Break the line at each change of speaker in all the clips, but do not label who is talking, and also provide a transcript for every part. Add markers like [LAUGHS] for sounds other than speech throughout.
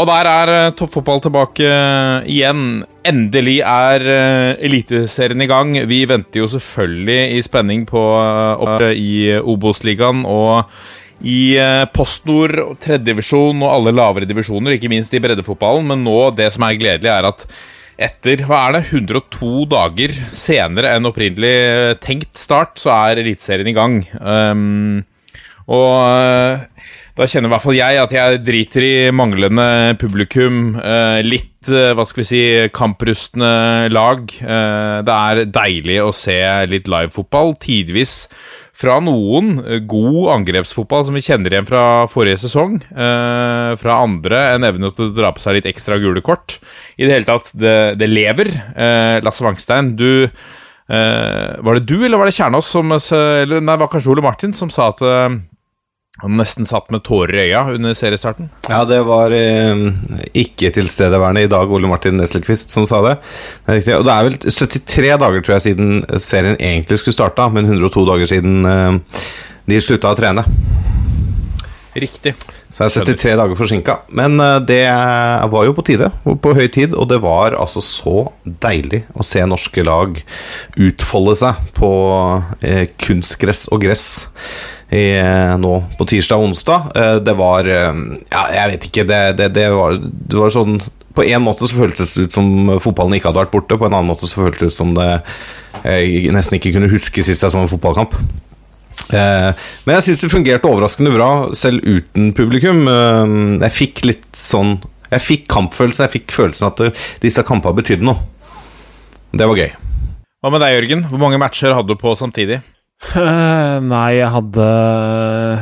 Og der er eh, toppfotball tilbake eh, igjen. Endelig er eh, Eliteserien i gang. Vi venter jo selvfølgelig i spenning på opp i Obos-ligaen og i Postnord, tredjedivisjon og alle lavere divisjoner, ikke minst i breddefotballen. Men nå, det som er gledelig, er at etter hva er det, 102 dager senere enn opprinnelig tenkt start, så er Eliteserien i gang. Um, og da kjenner i hvert fall jeg at jeg driter i manglende publikum. eh, litt, eh, hva skal vi si, kamprustne lag. Eh, det er deilig å se litt livefotball. Tidvis fra noen god angrepsfotball som vi kjenner igjen fra forrige sesong. eh, fra andre en evne til å dra på seg litt ekstra gule kort. I det hele tatt, det, det lever. Eh, Lasse Wangstein, du eh, Var det du, eller var det Kjernås som eller, Nei, det var kanskje Ole Martin som sa at han nesten satt med tårer i øya under seriestarten.
Ja, det var eh, ikke tilstedeværende i dag, Ole Martin Nesselquist, som sa det. Det. Og det er vel 73 dager, tror jeg, siden serien egentlig skulle starta, men 102 dager siden eh, de slutta å trene.
Riktig.
Så jeg er 73 dager forsinka. Men eh, det var jo på tide, på høy tid, og det var altså så deilig å se norske lag utfolde seg på eh, kunstgress og gress i, eh, nå på tirsdag og onsdag. Det var Ja, jeg vet ikke, det, det, det, var, det var sånn På en måte så føltes det ut som fotballen ikke hadde vært borte, på en annen måte så føltes det ut som det jeg nesten ikke kunne huske sist jeg så en fotballkamp. Eh, men jeg syns det fungerte overraskende bra, selv uten publikum. Eh, jeg fikk litt sånn Jeg fikk kampfølelse. Jeg fikk følelsen at disse kampene betydde noe. Det var gøy.
Hva med deg, Jørgen? Hvor mange matcher hadde du på samtidig? [LAUGHS]
Nei, jeg hadde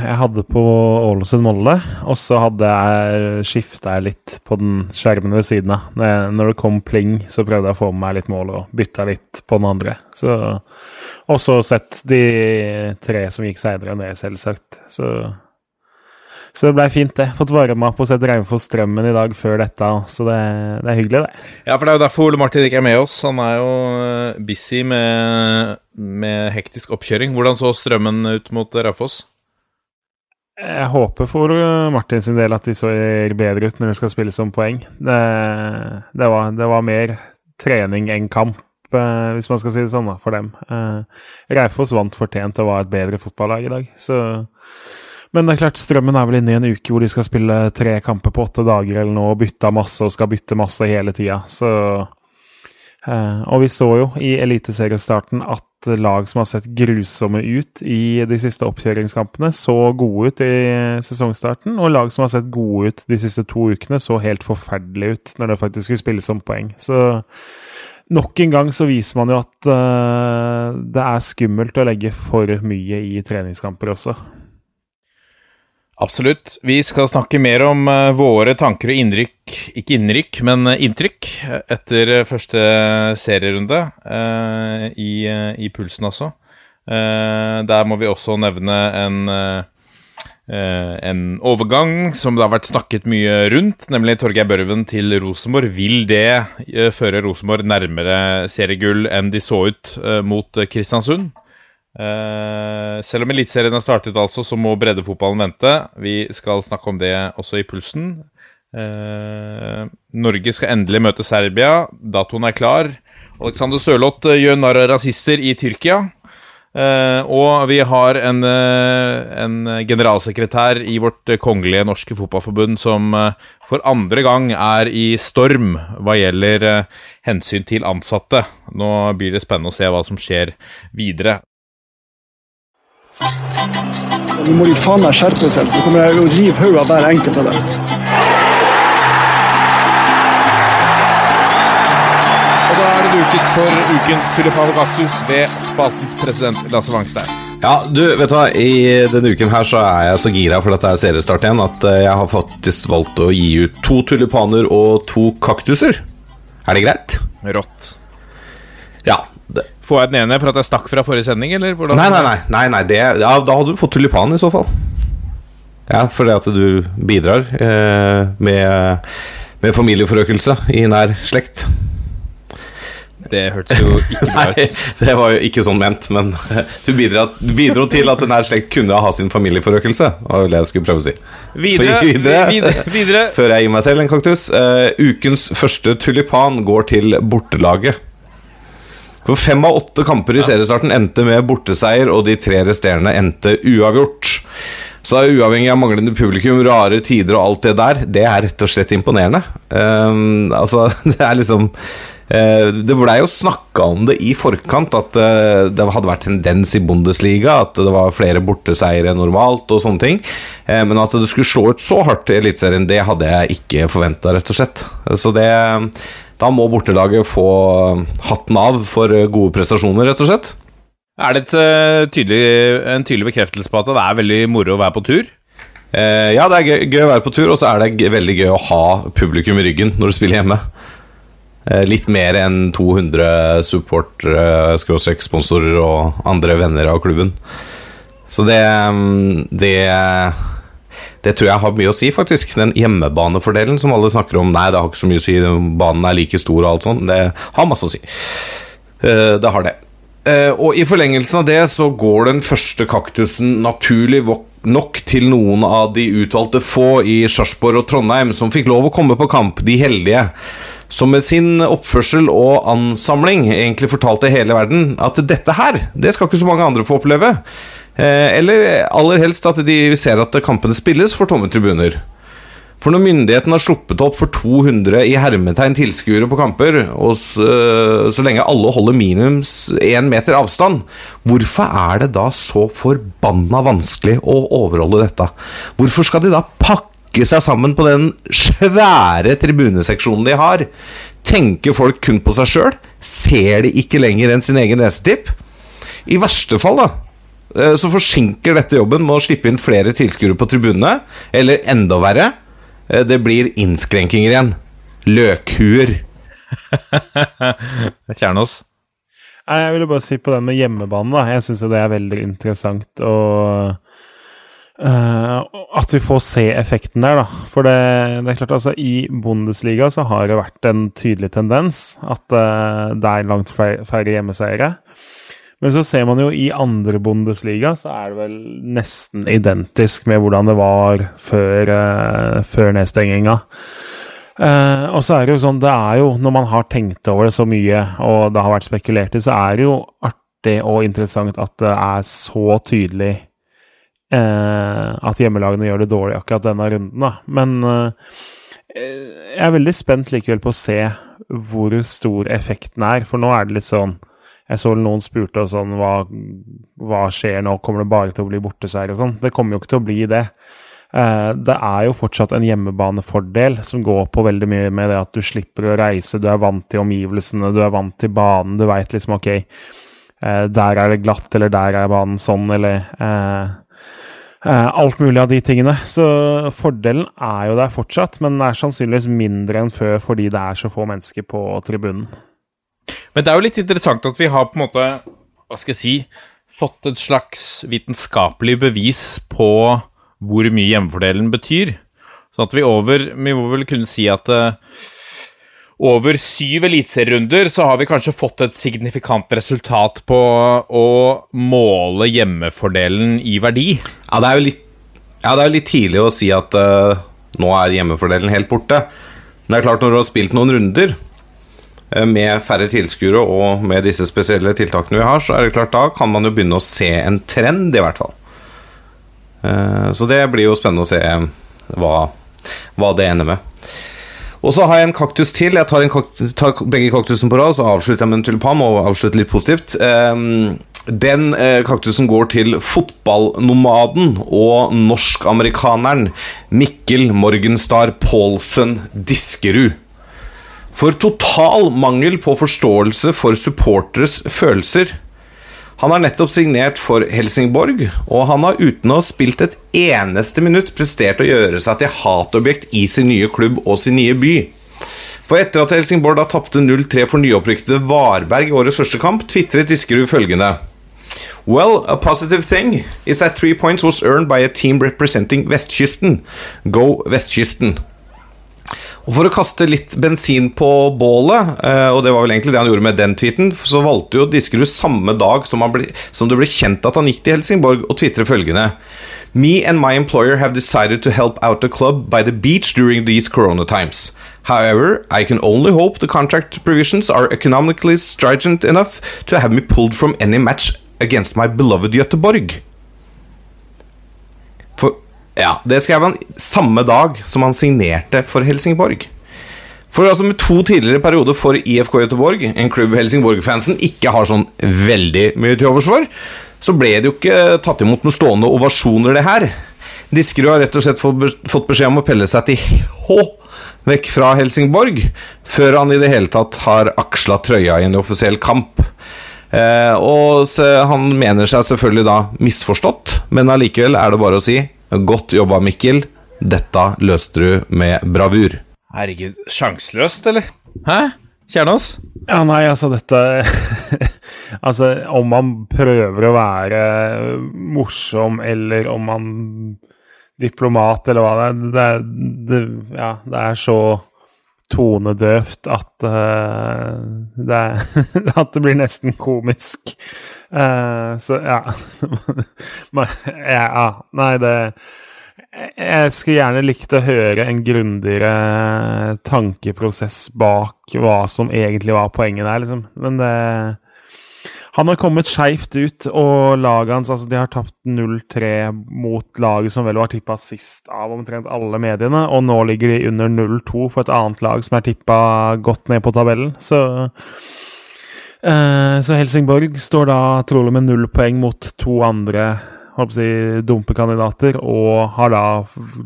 Jeg hadde på Ålesund-Molde, og så hadde jeg skifta litt på den skjermen ved siden av. Når, det kom pling, så prøvde jeg å få med meg litt mål og bytta litt på den andre. Og så sett de tre som gikk seinere ned, selvsagt. Så, så det blei fint, det. Fått varma opp og sett Raufoss Strømmen i dag før dette òg, så det, det er hyggelig, det.
Ja, for det er jo derfor Ole Martin ikke er med oss. Han er jo eh, busy med, med hektisk oppkjøring. Hvordan så strømmen ut mot Raufoss?
Jeg håper for uh, Martin sin del at de ser bedre ut når de skal spille som poeng. Det, det, var, det var mer trening enn kamp, eh, hvis man skal si det sånn, da, for dem. Raufoss vant fortjent og var et bedre fotballag i dag, så Men det er klart, Strømmen er vel inne i en uke hvor de skal spille tre kamper på åtte dager eller noe, og bytte masse og skal bytte masse hele tida, så Eh, og vi så jo i eliteseriestarten at lag som har sett grusomme ut i de siste oppkjøringskampene, så gode ut i sesongstarten, og lag som har sett gode ut de siste to ukene, så helt forferdelig ut når det faktisk skulle spilles som poeng. Så nok en gang så viser man jo at uh, det er skummelt å legge for mye i treningskamper også.
Absolutt. Vi skal snakke mer om eh, våre tanker og innrykk, ikke innrykk, men eh, inntrykk, eh, etter første serierunde uh, i, i Pulsen også. Uh, der må vi også nevne en uh, en overgang som det har vært snakket mye rundt, nemlig Torgeir Børven til Rosenborg. Vil det føre Rosenborg nærmere seriegull enn de så ut mot Kristiansund? Eh, selv om Eliteserien har startet, altså, så må breddefotballen vente. Vi skal snakke om det også i Pulsen. Uh, Norge skal endelig møte Serbia. Datoen er klar. Alexander Sørloth eh, gjør narr av rasister i Tyrkia. Uh, og vi har en, en generalsekretær i vårt kongelige norske fotballforbund som for andre gang er i storm hva gjelder hensyn til ansatte. Nå blir det spennende å se hva som skjer videre.
Nå må de faen meg skjerpe seg, så kommer jeg å rive hodet av hver enkelt av dem.
Og da er det duket for ukens tulipanogaktus ved spaltens president Lasse Wangstein.
Ja, du, vet du hva. I denne uken her så er jeg så gira for at det er seriestart igjen at eh, jeg har faktisk valgt å gi ut to tulipaner og to kaktuser. Er det greit?
Rått.
Ja. Det.
Får jeg den ene for at jeg stakk fra forrige sending, eller?
Nei, nei, nei, nei, nei det, ja, da hadde du fått tulipan i så fall. Ja, fordi at du bidrar eh, med, med familieforøkelse i nær slekt.
Det hørtes jo ikke bra ut.
Nei, det var jo ikke sånn ment, men [LAUGHS] du bidro, bidro til at nær slekt kunne ha sin familieforøkelse. Det var vel det jeg skulle prøve å si.
Videre,
Videre.
videre, videre.
Før jeg gir meg selv en kaktus. eh, ukens første tulipan går til bortelaget. For fem av åtte kamper i seriestarten endte med borteseier, og de tre resterende endte uavgjort. Så uavhengig av manglende publikum, rare tider og alt det der, det er rett og slett imponerende. Um, altså, [LAUGHS] det er liksom eh, Det blei jo snakka om det i forkant, at eh, det hadde vært tendens i Bundesliga, at det var flere borteseiere normalt og sånne ting. Eh, men at det skulle slå ut så hardt i Eliteserien, det hadde jeg ikke forventa, rett og slett. Så det Da må bortelaget få hatten av for gode prestasjoner, rett og slett.
Er det et, eh, tydelig, en tydelig bekreftelse på at det er veldig moro å være på tur?
Eh, ja, det er gøy, gøy å være på tur, og så er det veldig gøy å ha publikum i ryggen når du spiller hjemme. Eh, litt mer enn 200 supportere, skråstrek sponsorer og andre venner av klubben. Så det, mm, det Det tror jeg har mye å si, faktisk. Den hjemmebanefordelen som alle snakker om. Nei, det har ikke så mye å si, banen er like stor og alt sånt. Det har masse å si. Eh, Det har det. Eh, Og i forlengelsen av det så går den første kaktusen naturlig nok til noen av de utvalgte få i Sarpsborg og Trondheim som fikk lov å komme på kamp, de heldige. Som med sin oppførsel og ansamling egentlig fortalte hele verden at dette her, det skal ikke så mange andre få oppleve. Eh, Eller aller helst at de ser at kampene spilles for tomme tribuner. For når myndighetene har sluppet opp for 200 i hermetegn tilskuere på kamper, og så, så lenge alle holder minimums én meter avstand, hvorfor er det da så forbanna vanskelig å overholde dette? Hvorfor skal de da pakke seg sammen på den svære tribuneseksjonen de har? Tenker folk kun på seg sjøl? Ser de ikke lenger enn sin egen nesetipp? I verste fall, da, eh, så forsinker dette jobben med å slippe inn flere tilskuere på tribunene, eller enda verre, eh, det blir innskrenkinger igjen. Løkhuer. [LAUGHS]
Kjernås.
Jeg ville bare si på den med hjemmebane, da. Jeg syns jo det er veldig interessant å Uh, At vi får se effekten der, da. For det, det er klart, altså i Bundesliga så har det vært en tydelig tendens at uh, det er langt flere, færre hjemmeseiere. Men så ser man jo i andre Bundesliga så er det vel nesten identisk med hvordan det var før, uh, før nedstenginga. Uh, og så er det jo sånn, det er jo, når man har tenkt over det så mye, og det har vært spekulert i, så er det jo artig og interessant at det er så tydelig uh, at hjemmelagene gjør det dårlig akkurat denne runden, da. Men uh, jeg er veldig spent likevel på å se hvor stor effekten er, for nå er det litt sånn jeg så noen spurte og sånn hva, hva skjer nå, kommer det bare til å bli borteseier og sånn? Det kommer jo ikke til å bli det. Eh, det er jo fortsatt en hjemmebanefordel som går på veldig mye med det at du slipper å reise, du er vant til omgivelsene, du er vant til banen, du veit liksom ok, eh, der er det glatt, eller der er banen sånn, eller eh, eh, alt mulig av de tingene. Så fordelen er jo der fortsatt, men den er sannsynligvis mindre enn før fordi det er så få mennesker på tribunen.
Men det er jo litt interessant at vi har på en måte, hva skal jeg si, fått et slags vitenskapelig bevis på hvor mye hjemmefordelen betyr. Sånn at vi over Vi må vel kunne si at eh, over syv eliteserierunder så har vi kanskje fått et signifikant resultat på å måle hjemmefordelen i verdi.
Ja, det er jo litt, ja, er litt tidlig å si at uh, nå er hjemmefordelen helt borte. Men det er klart, når du har spilt noen runder med færre tilskuere og med disse spesielle tiltakene vi har, så er det klart da kan man jo begynne å se en trend, i hvert fall. Eh, så det blir jo spennende å se hva, hva det ender med. Og så har jeg en kaktus til. Jeg tar, kaktus, tar begge kaktusene på rad, så avslutter jeg med en tulipan og avslutter litt positivt. Ehm, Den eh, kaktusen går til fotballnomaden og norsk-amerikaneren Mikkel Morgenstar Paulsen Diskerud. For total mangel på forståelse for supporteres følelser. Han har nettopp signert for Helsingborg, og han har uten å ha spilt et eneste minutt prestert å gjøre seg til hatobjekt i sin nye klubb og sin nye by. For etter at Helsingborg da tapte 0-3 for nyopprykkede Varberg i årets første kamp, tvitret Diskerud følgende Well, a positive thing is that three points was earned by a team representing Vestkysten. Go Vestkysten. Og For å kaste litt bensin på bålet, eh, og det var vel egentlig det han gjorde med den tweeten, så valgte jo Diskerud samme dag som, ble, som det ble kjent at han gikk til Helsingborg, å tvitre følgende Me and my employer have decided to help out the club by the beach during these corona times. However, I can only hope the contract provisions are economically stringent enough to have me pulled from any match against my beloved Göteborg. Ja, det skrev han samme dag som han signerte for Helsingborg. For altså Med to tidligere perioder for IFK Göteborg, en klubb Helsingborg-fansen ikke har sånn veldig mye til overs for, så ble det jo ikke tatt imot med stående ovasjoner, det her. Diskerud har rett og slett fått beskjed om å pelle seg til H vekk fra Helsingborg, før han i det hele tatt har aksla trøya i en offisiell kamp. Eh, og han mener seg selvfølgelig da misforstått, men allikevel er det bare å si godt jobba, Mikkel. Dette løste du med bravur.
Herregud, sjanseløst, eller? Hæ? Kjernås?
Ja, nei, altså, dette [LAUGHS] Altså, om man prøver å være morsom, eller om man diplomat, eller hva det er det, det, Ja, det er så tonedøvt at uh, det, [LAUGHS] at det blir nesten komisk. Uh, så [LAUGHS] ja. ja. Nei, det Jeg skulle gjerne likt å høre en grundigere tankeprosess bak hva som egentlig var poenget der, liksom. Men det han har kommet skeivt ut, og laget hans altså De har tapt 0-3 mot laget som vel var tippa sist av omtrent alle mediene, og nå ligger de under 0-2 for et annet lag som er tippa godt ned på tabellen. Så eh, Så Helsingborg står da trolig med null poeng mot to andre håper jeg, dumpekandidater, og har da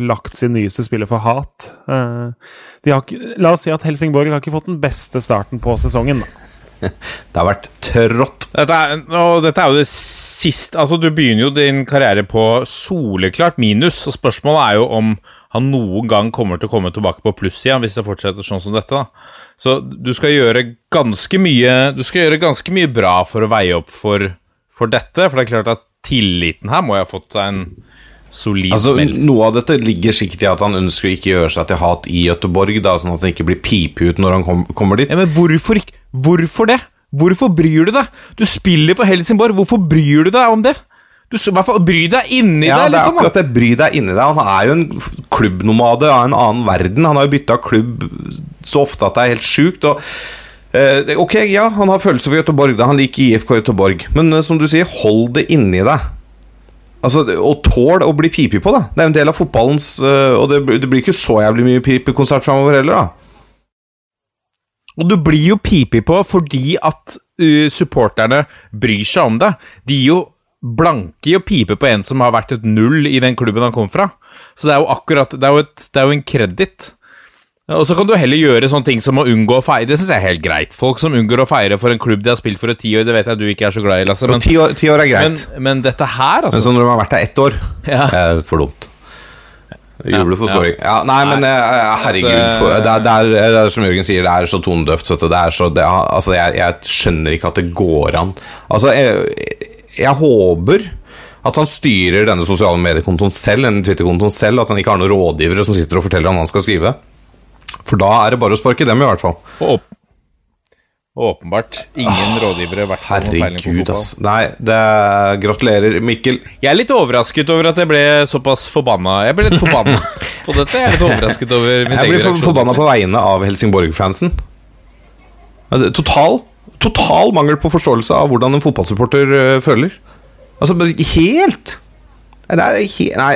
lagt sin nyeste spiller for hat. Eh, har, la oss si at Helsingborg har ikke fått den beste starten på sesongen. da.
Det har vært trått.
Dette er, og dette er jo det siste Altså, du begynner jo din karriere på soleklart minus, og spørsmålet er jo om han noen gang kommer til å komme tilbake på plussida hvis det fortsetter sånn som dette. da. Så du skal gjøre ganske mye Du skal gjøre ganske mye bra for å veie opp for, for dette, for det er klart at tilliten her må jo ha fått seg en solid
Altså,
smell.
noe av dette ligger sikkert i at han ønsker å ikke gjøre seg til hat i Gøteborg, da, sånn at han ikke blir pipet ut når han kom, kommer dit.
Ja, men hvorfor ikke? Hvorfor det? Hvorfor bryr du deg? Du spiller for Helsingborg, hvorfor bryr du deg om det? Du i hvert fall Bry deg inni
Ja,
deg,
det er
liksom.
akkurat det. Bry deg inni deg. Han er jo en klubbnomade av en annen verden. Han har jo bytta klubb så ofte at det er helt sjukt. Og, eh, ok, ja, han har følelser for Göteborg, da. Han liker IFK Göteborg. Men eh, som du sier, hold det inni deg. Altså, Og tål å bli pipi på, da. Det er jo en del av fotballens eh, Og det, det blir ikke så jævlig mye pipekonsert framover heller, da.
Og du blir jo pipi på fordi at uh, supporterne bryr seg om deg. De gir jo blanke i å pipe på en som har vært et null i den klubben han kom fra. Så det er jo akkurat Det er jo, et, det er jo en kreditt. Og så kan du heller gjøre sånne ting som å unngå å feire. Det syns jeg er helt greit. Folk som unngår å feire for en klubb de har spilt for i ti år, det vet jeg du ikke er så glad i, Lasse. Men,
ti, år, ti år er greit.
men dette her,
Men
altså
så når de har vært der ett år,
Ja.
er for dumt. Juble for
Ja,
scoring. Ja, nei, men eh, herregud for, det, er, det, er, det er som Jørgen sier, det er så tonedøvt. Så det er så, det altså, jeg, jeg skjønner ikke at det går an. Altså, jeg, jeg håper at han styrer denne sosiale mediekontoen selv, denne Twitter-kontoen selv, at han ikke har noen rådgivere som sitter og forteller ham hva han skal skrive. For da er det bare å sparke dem, i hvert fall.
Og åp åpenbart ingen rådgivere. på
Herregud, ass. Nei, det Gratulerer, Mikkel.
Jeg er litt overrasket over at jeg ble såpass forbanna. Jeg ble litt forbanna [LAUGHS] på dette. Jeg er litt overrasket over min
Jeg
ble
forbanna på vegne av Helsingborg-fansen. Total, total mangel på forståelse av hvordan en fotballsupporter øh, føler. Altså, helt Nei, Nei.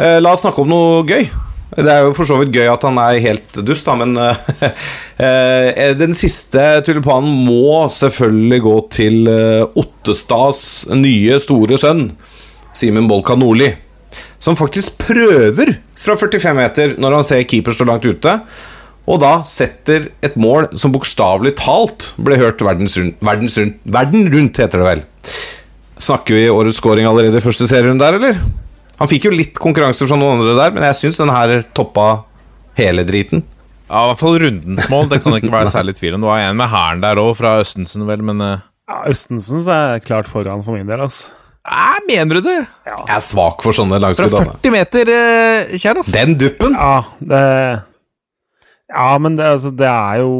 Eh, la oss snakke om noe gøy. Det er jo for så vidt gøy at han er helt dust, da, men eh, [LAUGHS] eh, den siste tulipanen må selvfølgelig gå til eh, Ottestads nye store sønn, Simen Bolka Nordli. Som faktisk prøver fra 45 meter når han ser keeper stå langt ute. Og da setter et mål som bokstavelig talt ble hørt verdens rundt, verdens rundt, verden rundt, heter det vel. Snakker vi årets scoring allerede i første serierunde der, eller? Han fikk jo litt konkurranse fra noen andre der, men jeg syns den her toppa hele driten.
Ja, I hvert fall rundens mål. Det kan det ikke være særlig tvil om. Det var en med hæren der òg, fra Østensen, vel, men eh,
Ja, Østensen er klart foran for min del, altså.
Æ, Mener du det?
Jeg er svak for sånne langskudd, altså.
40 meter, uh, Kjær, altså.
Den duppen!
Ja, det Ja, men det, altså, det er jo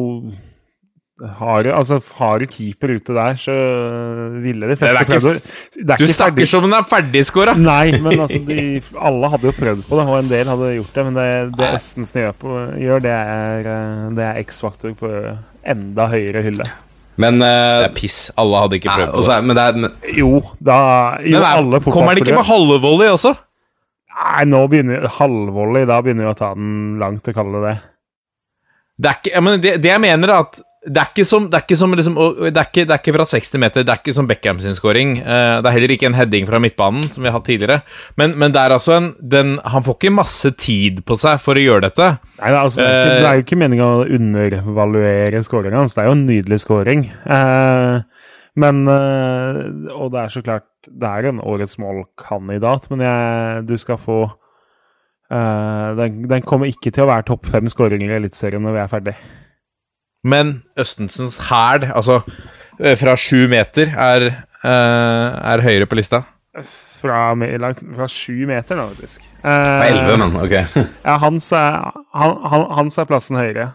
har, altså, har du keeper ute der, så ville de fleste
Det
prøvd det
Du snakker som om den er ferdigskåra!
Nei, men altså, de, alle hadde jo prøvd på det, og en del hadde gjort det. Men det, det Østensen gjør, på, gjør, det er, eh, det er X-faktor på enda høyere hylle.
Men
Det
eh,
er piss. Alle hadde ikke prøvd
nei,
på det.
Men det er men-
Jo, da jo,
Men er,
alle
kommer det ikke med halvvolley også?
Nei, nå begynner halvvolley. Da begynner vi å ta den langt å kalle det det.
Det er ikke, jeg mener, det, det jeg mener er at det er ikke som, det er ikke som liksom, det, er ikke, det er ikke fra 60 meter, det er ikke som Beckham sin scoring. Eh, det er heller ikke en heading fra midtbanen, som vi har hatt tidligere. Men, men det er altså en den, Han får ikke masse tid på seg for å gjøre dette.
Nei, det, er altså, er ikke,
Eh.
det er jo ikke meninga å undervaluere scoringa hans. Det er jo en nydelig scoring. Eh, men eh, Og det er så klart Det er en årets målkandidat, men jeg, du skal få eh, den, den kommer ikke til å være topp fem skåringer i Eliteserien når vi er ferdig.
Men Østensens hæl, altså eh, fra sju meter, er, eh, er høyere på lista.
Fra, langt, fra sju meter nå, faktisk. Fra
elleve, men ok. [LAUGHS]
ja, hans er, han, han, hans er plassen høyere.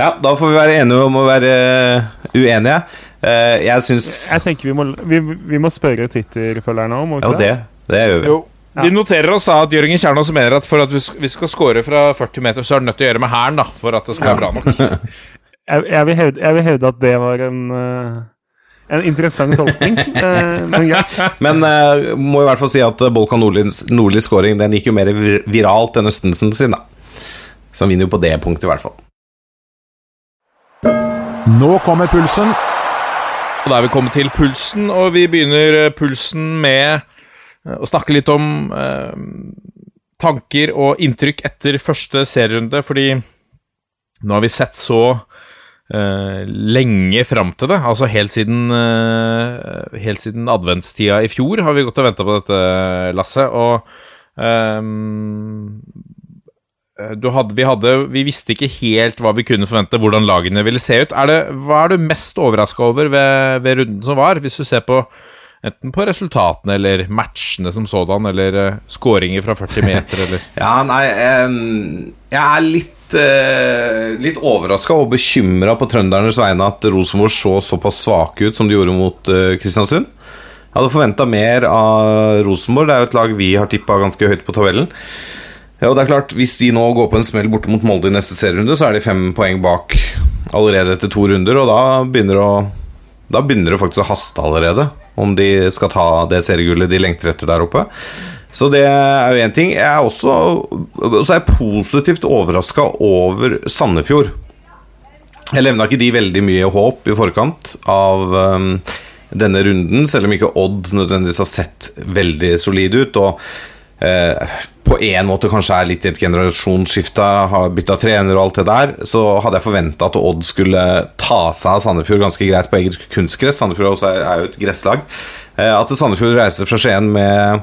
Ja, da får vi være enige om å være eh, uenige. Eh, jeg syns
Jeg tenker vi må, vi, vi må spørre Twitter-følgerne om, må vi
Ja, det, det gjør vi.
Ja.
Vi noterer oss da at Jørgen Kjernås mener at for at vi skal score fra 40 meter, så er det nødt til å gjøre med hæren, for at det skal være bra nok. [LAUGHS]
jeg, jeg, vil hevde, jeg vil hevde at det var en, eh, en interessant tolkning. [LAUGHS] eh, men greit.
Men uh, må i hvert fall si at Bolkan Nordlis, Nordlis scoring Den gikk jo mer vir- viralt enn Østensen sin, da. Så han vinner jo på det punktet, i hvert fall.
Nå kommer pulsen.
Og da er vi kommet til pulsen, og vi begynner pulsen med å snakke litt om eh, tanker og inntrykk etter første serierunde, fordi nå har vi sett så eh, lenge fram til det. Altså helt siden, uh, helt siden adventstida i fjor har vi gått og venta på dette, Lasse. Og um, hadde, vi, hadde, vi visste ikke helt hva vi kunne forvente, hvordan lagene ville se ut. Er det, hva er du mest overraska over ved, ved runden som var, hvis du ser på enten på resultatene eller matchene som sådan, eller uh, skåringer fra 40 meter, eller [LAUGHS]
Ja, nei um, Jeg er litt uh, Litt overraska og bekymra på trøndernes vegne at Rosenborg så såpass svake ut som de gjorde mot eh, Kristiansund. Jeg hadde forventa mer av Rosenborg. Det er jo et lag vi har tippa ganske høyt på tabellen. Ja, og det er klart, Hvis de nå går på en smell borte mot Molde i neste serierunde, så er de fem poeng bak allerede etter to runder, og da begynner det, å, da begynner det faktisk å haste allerede om de skal ta det seriegullet de lengter etter der oppe. Så det er jo én ting. Jeg er også så er jeg positivt overraska over Sandefjord. Jeg levna ikke de veldig mye håp i forkant av um, denne runden, selv om ikke Odd nødvendigvis har sett veldig solid ut. Og eh, på en måte kanskje er litt i et generasjonsskifte, har bytta trener og alt det der, så hadde jeg forventa at Odd skulle ta seg av Sandefjord ganske greit på eget kunstgress. Sandefjord er jo et gresslag. Eh, at Sandefjord reiser fra Skien med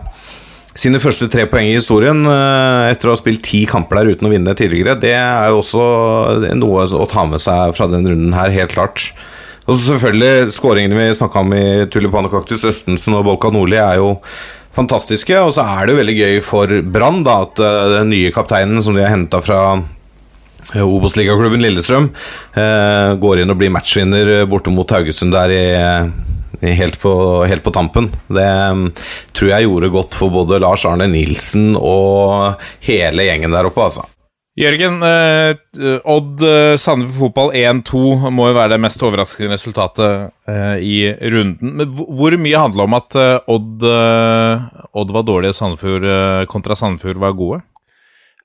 sine første tre poeng i historien eh, etter å ha spilt ti kamper der uten å vinne tidligere, det er jo også noe å ta med seg fra den runden her, helt klart. Og selvfølgelig skåringene vi snakka om i Tulipan og Kaktus, Østensen og Bolka Nordli, er jo fantastiske. Og så er det jo veldig gøy for Brann at eh, den nye kapteinen som de har henta fra eh, Obos-ligaklubben Lillestrøm, går inn og blir matchvinner borte mot Haugesund der i helt, på, helt på tampen. Det mm, tror jeg gjorde godt for både Lars Arne Nilsen og hele gjengen der oppe, altså.
Jørgen, eh, Odd eh, Sandefjord fotball 1-2 må jo være det mest overraskende resultatet eh, i runden. Men hvor- mye handler om at eh, Odd, eh, Odd var dårlig og Sandefjord eh, kontra Sandefjord var gode?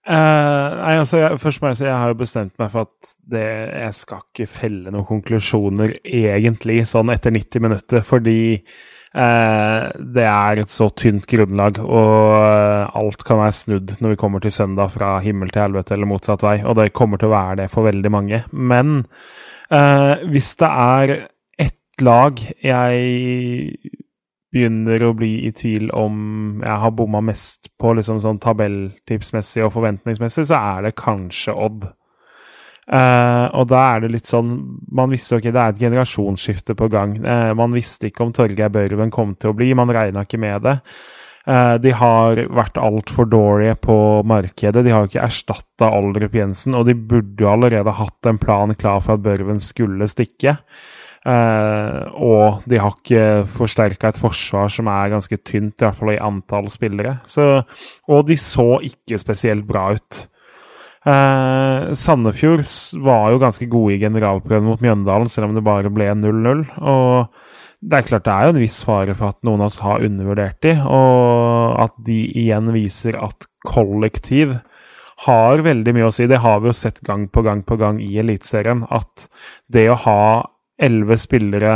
Eh, nei, altså, jeg, først må jeg si jeg har jo bestemt meg for at det, jeg skal ikke felle noen konklusjoner egentlig sånn etter 90 minutter, fordi uh, det er et så tynt grunnlag, og uh, alt kan være snudd når vi kommer til søndag fra himmel til helvete eller motsatt vei, og det kommer til å være det for veldig mange. Men hvis det er ett lag jeg begynner å bli i tvil om jeg har bomma mest på liksom sånn tabelltipsmessig og forventningsmessig, så er det kanskje Odd. Uh, og da er det litt sånn Man visste ok, det er et generasjonsskifte på gang. Uh, man visste ikke om Torgeir Børven kom til å bli, man regna ikke med det. Uh, de har vært altfor dårlige på markedet. De har jo ikke erstatta Aldrup Jensen, og de burde jo allerede hatt en plan klar for at Børven skulle stikke. Og de har ikke forsterka et forsvar som er ganske tynt, i hvert fall i antall spillere. Så, og de så ikke spesielt bra ut. Eh, Sandefjord var jo ganske gode i generalprøven mot Mjøndalen, selv om det bare ble 0-0. Og det er klart det er jo en viss fare for at noen av oss har undervurdert de, og at de igjen viser at kollektiv har veldig mye å si. Det har vi jo sett gang på gang på gang i Eliteserien. At det å ha elleve spillere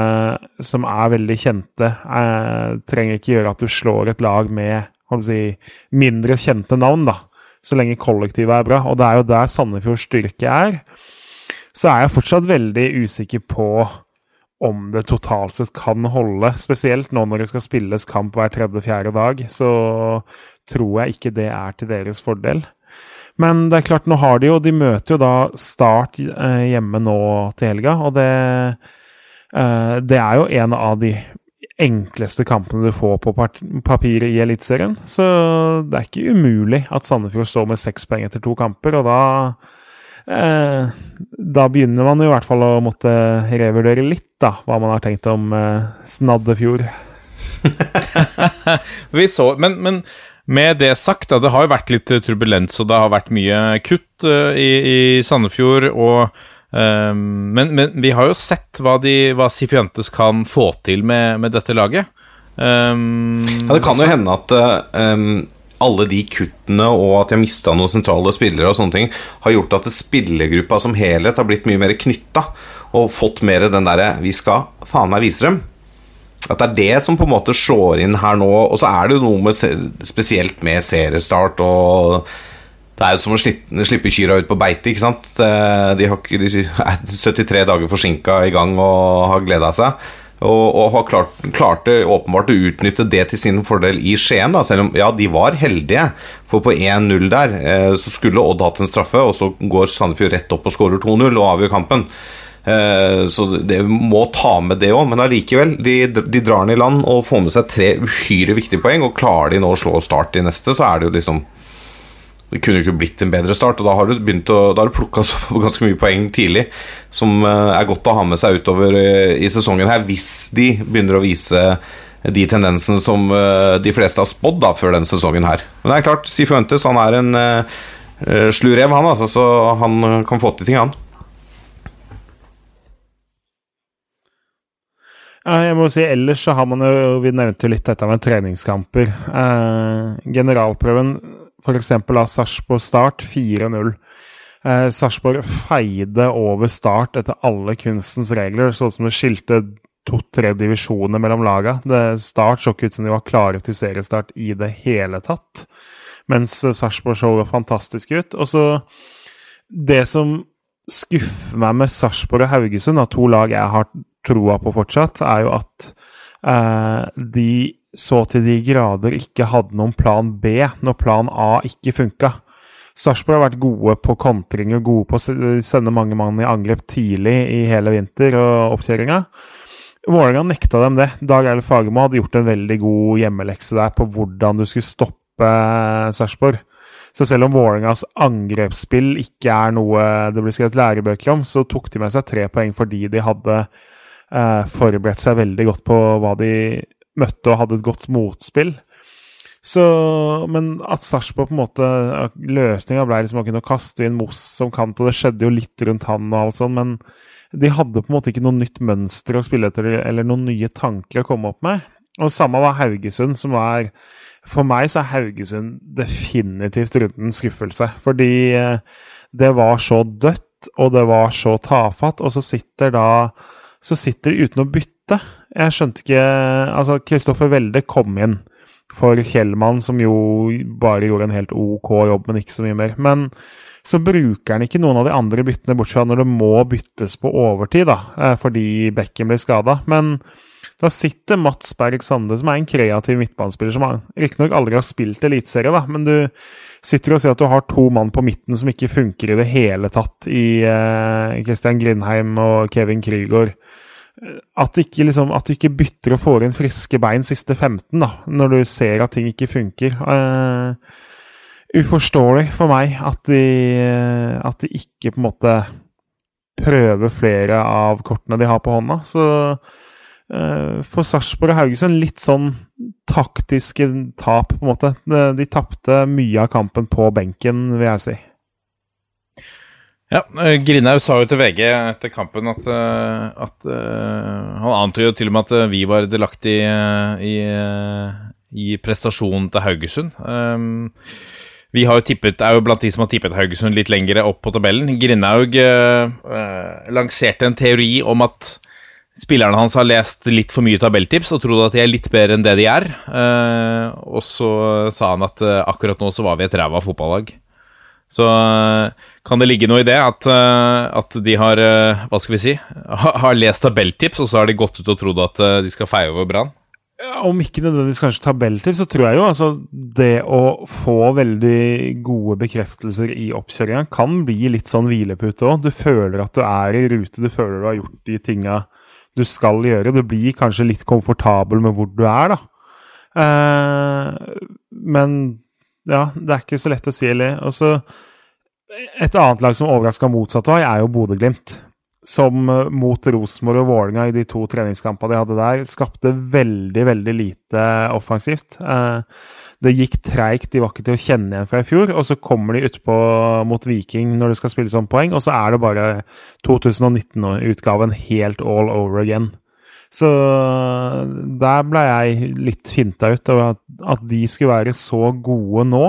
som er veldig kjente, eh, trenger ikke gjøre at du slår et lag med si, mindre kjente navn, da så lenge kollektivet er bra. Og det er jo der Sandefjords styrke er. Så er jeg fortsatt veldig usikker på om det totalt sett kan holde. Spesielt nå når det skal spilles kamp hver tredje-fjerde dag, så tror jeg ikke det er til deres fordel. Men det er klart, nå har de jo De møter jo da Start eh, hjemme nå til helga, og det, eh, det er jo en av de enkleste kampene du får på papiret i Eliteserien. Så det er ikke umulig at Sandefjord står med seks poeng etter to kamper, og da eh, Da begynner man i hvert fall å måtte revurdere litt, da, hva man har tenkt om eh, Snaddefjord. [LAUGHS]
Vi så, men, men, med det sagt, da, det har jo vært litt turbulens, og det har vært mye kutt uh, i, i Sandefjord. og Um, men, men, vi har jo sett hva, de, hva Sifuentes kan få til med, med dette laget. Um,
ja, det kan jo hende at um, alle de kuttene og at de har mista noen sentrale spillere og sånne ting, har gjort at spillergruppa som helhet har blitt mye mer knytta og fått mer den derre 'vi skal faen meg vise dem'. At det er det som på en måte slår inn her nå. Og så er det jo noe med, spesielt med seriestart og det er jo som å slippe, slippe kyrne ut på beite. ikke sant? De, har, de er 73 dager forsinka i gang og har gleda seg. Og, og har klart, klarte åpenbart å utnytte det til sin fordel i Skien. Da, selv om ja, de var heldige, for på 1-0 der eh, så skulle Odd hatt en straffe, og så går Sandefjord rett opp og skårer 2-0 og avgjør kampen. Eh, så det må ta med det òg, men allikevel. De, de, drar den i land og får med seg tre uhyre viktige poeng. Og klarer de nå å slå Start i neste, så er det jo liksom det kunne jo ikke blitt en bedre start. Og da har du begynt å Da du plukka ganske mye poeng tidlig, som eh, er godt å ha med seg utover eh, i sesongen her, hvis de begynner å vise de tendensene som de fleste har spådd før denne sesongen her. Men det er klart, Sifuentes han er en uh, slu rev, han, altså, så han kan få til ting, han.
Jeg må si Ellers så har man jo Vi nevnte jo litt dette med treningskamper. Eh, generalprøven f.eks. av Sarpsborg Start 4-0. Eh, Sarpsborg feide over Start etter alle kunstens regler, sånn som det skilte to-tre divisjoner mellom laga. Det Start så ikke ut som de var klare til seriestart i det hele tatt, mens Sarpsborg så fantastisk ut. Og så Det som skuffer meg med Sarpsborg og Haugesund, av to lag jeg har troa på fortsatt, er jo at eh, de så til de grader ikke hadde noen plan B når plan A ikke funka. Sarpsborg har vært gode på kontring og gode på å sende mange mann i angrep tidlig i hele vinter og oppkjøringa. Vålerenga nekta dem det. Dag Eilif Fagermo hadde gjort en veldig god hjemmelekse der på hvordan du skulle stoppe Sarpsborg. Så selv om Vålerengas angrepsspill ikke er noe det blir skrevet lærebøker om, så tok de med seg tre poeng fordi de hadde eh, forberedt seg veldig godt på hva de møtte og hadde et godt motspill. Så, men at Sarpsborg på en måte Løsninga ble liksom å kunne kaste inn Moss som kant, og det skjedde jo litt rundt han og alt sånn, men de hadde på en måte ikke noe nytt mønster å spille etter, eller noen nye tanker å komme opp med. Og samme var Haugesund, som var For meg så er Haugesund definitivt rundens skuffelse. Fordi eh, det var så dødt, og det var så tafatt, og så sitter da Så sitter de uten å bytte. Jeg skjønte ikke Altså, Kristoffer Welde kom inn for Kjellmann, som jo bare gjorde en helt OK jobb, men ikke så mye mer. Men så bruker han ikke noen av de andre byttene, bortsett fra når det må byttes på overtid, da, eh, fordi bekken blir skada. Men da sitter Mats Berg Sande, som er en kreativ midtbanespiller, som riktignok aldri har spilt eliteserie, men du sitter og sier at du har to mann på midten som ikke funker i det hele tatt i eh, Christian Grindheim og Kevin Krygård. At, liksom, at du ikke bytter og får inn friske bein siste 15, da, når du ser at ting ikke funker. Uh, uforståelig for meg at de, at de ikke på en måte prøver flere av kortene de har på hånda. Så for Sarpsborg og Haugesund litt sånn taktiske tap, på en måte. De, tapte mye av kampen på benken, vil jeg si.
Ja, eh, sa jo til VG etter kampen at, eh, at uh, Han antydet til og med at vi var delaktige i, i, i prestasjonen til Haugesund. Um, vi tippet, er jo blant de som har tippet Haugesund litt lengre opp på tabellen. Grindhaug uh, lanserte en teori om at spillerne hans har lest litt for mye tabelltips og trodde at de er litt bedre enn det de er. og så sa han at akkurat nå så var vi et ræva fotballag. Så kan det ligge noe i det? At, eh, at de har eh, Hva skal vi si? [LAUGHS] Har lest tabelltips, og så har de gått ut og trodd at eh, de skal feie over Brann?
Om ikke nødvendigvis kanskje tabelltips, så tror jeg jo altså det å få veldig gode bekreftelser i oppkjøringa kan bli litt sånn hvilepute òg. Du føler at du er i rute, du føler du har gjort de tinga du skal gjøre. Du blir kanskje litt komfortabel med hvor du er, da. Eh, men ja, det er ikke så lett å si, eller. Og så et annet lag som overraska motsatt vei, er jo Bodø-Glimt. Som eh, mot Rosenborg og Vålerenga i de to treningskampene de hadde der, skapte veldig, veldig lite offensivt. Eh, det gikk treigt, de var ikke til å kjenne igjen fra i fjor. Og så kommer de utpå mot Viking når det skal spilles om poeng, og så er det bare 2019-utgaven helt all over again. Så der ble jeg litt finta ut over at, at de skulle være så gode nå.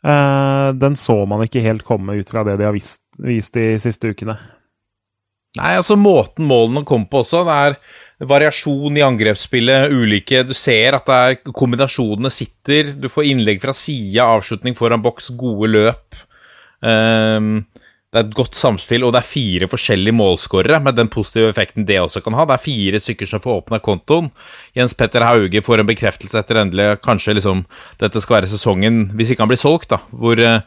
Uh, den så man ikke helt komme ut fra det de har vist, vist de siste ukene.
Nei, altså måten målene kom på også. Det er variasjon i angrepsspillet, ulike Du ser at det er kombinasjonene sitter. Du får innlegg fra sida, avslutning foran boks, gode løp. Um, det er et godt samspill, og det er fire forskjellige målskårere med den positive effekten det også kan ha. Det er fire stykker som får åpna kontoen. Jens Petter Hauge får en bekreftelse etter endelig Kanskje liksom dette skal være sesongen, hvis ikke han blir solgt, da, hvor, eh,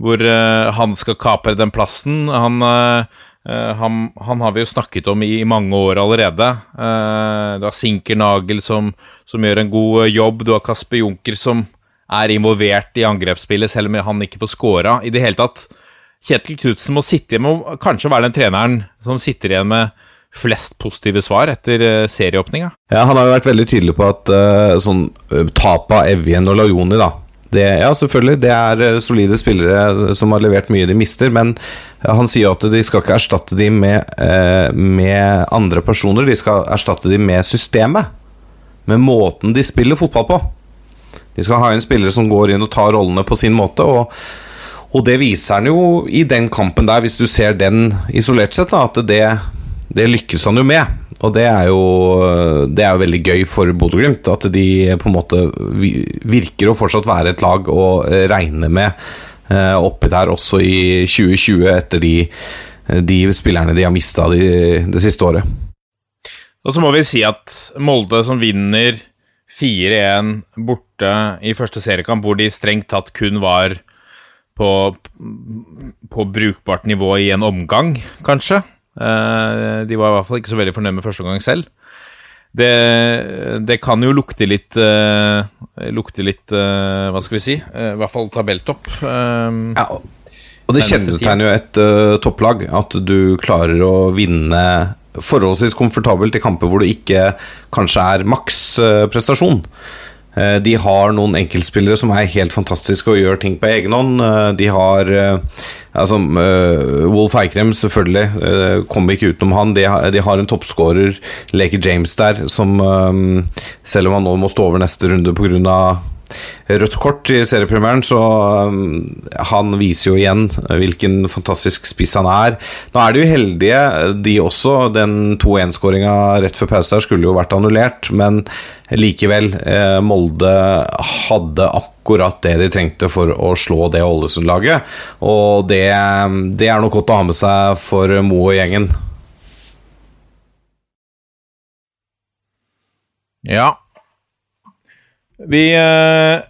hvor uh, han skal kapre den plassen. Han, uh, han, han, har vi jo snakket om i, mange år allerede. Uh, du har Sinker Nagel som, som, gjør en god jobb. Du har Kasper Junker som er involvert i angrepsspillet, selv om han ikke får scora. I det hele tatt Kjetil Knutsen må sitte igjen med kanskje være den treneren som sitter igjen med flest positive svar etter serieåpninga.
Ja, han har jo vært veldig tydelig på at uh, sånn tapet av Evjen og Lajoni, da det, Ja, selvfølgelig, det er solide spillere som har levert mye de mister, men han sier jo at de skal ikke erstatte dem med, med andre personer, de skal erstatte dem med systemet. Med måten de spiller fotball på. De skal ha en spillere som går inn og tar rollene på sin måte. og og det viser han jo i den kampen der, hvis du ser den isolert sett, da, at det, det lykkes han jo med. Og det er jo, det er jo veldig gøy for Bodø-Glimt. At de på en måte virker å fortsatt være et lag å regne med eh, oppi der også i 2020, etter de, de spillerne de har mista det de siste året.
Og så må vi si at Molde som vinner 4-1 borte i første seriekamp, hvor de strengt tatt kun var på, på brukbart nivå i en omgang, kanskje. Eh, de var i hvert fall ikke så veldig fornøyd med første omgang selv. Det, det, kan jo lukte litt uh, Lukte litt uh, Hva skal vi si? Uh, I hvert fall tabelltopp.
ja, og det kjennetegner jo et topplag at du klarer å vinne forholdsvis komfortabelt i kamper hvor det ikke kanskje er maks prestasjon. Eh, de har noen enkeltspillere som er helt fantastiske og gjør ting på egen hånd. Eh, de har eh, altså, Wolf Eikrem, selvfølgelig. Kommer ikke utenom han. De har, en toppskårer, Laker James, der, som selv om han nå må stå over neste runde pga. Rødt kort i seriepremieren, så um, han viser jo igjen hvilken fantastisk spiss han er. Nå er de jo heldige, de også. Den 2-1-skåringa rett før pause der skulle jo vært annullert, men likevel. Eh, Molde hadde akkurat det de trengte for å slå det Ålesund-laget, og det, det er nok godt å ha med seg for Mo og gjengen.
Ja. Vi eh,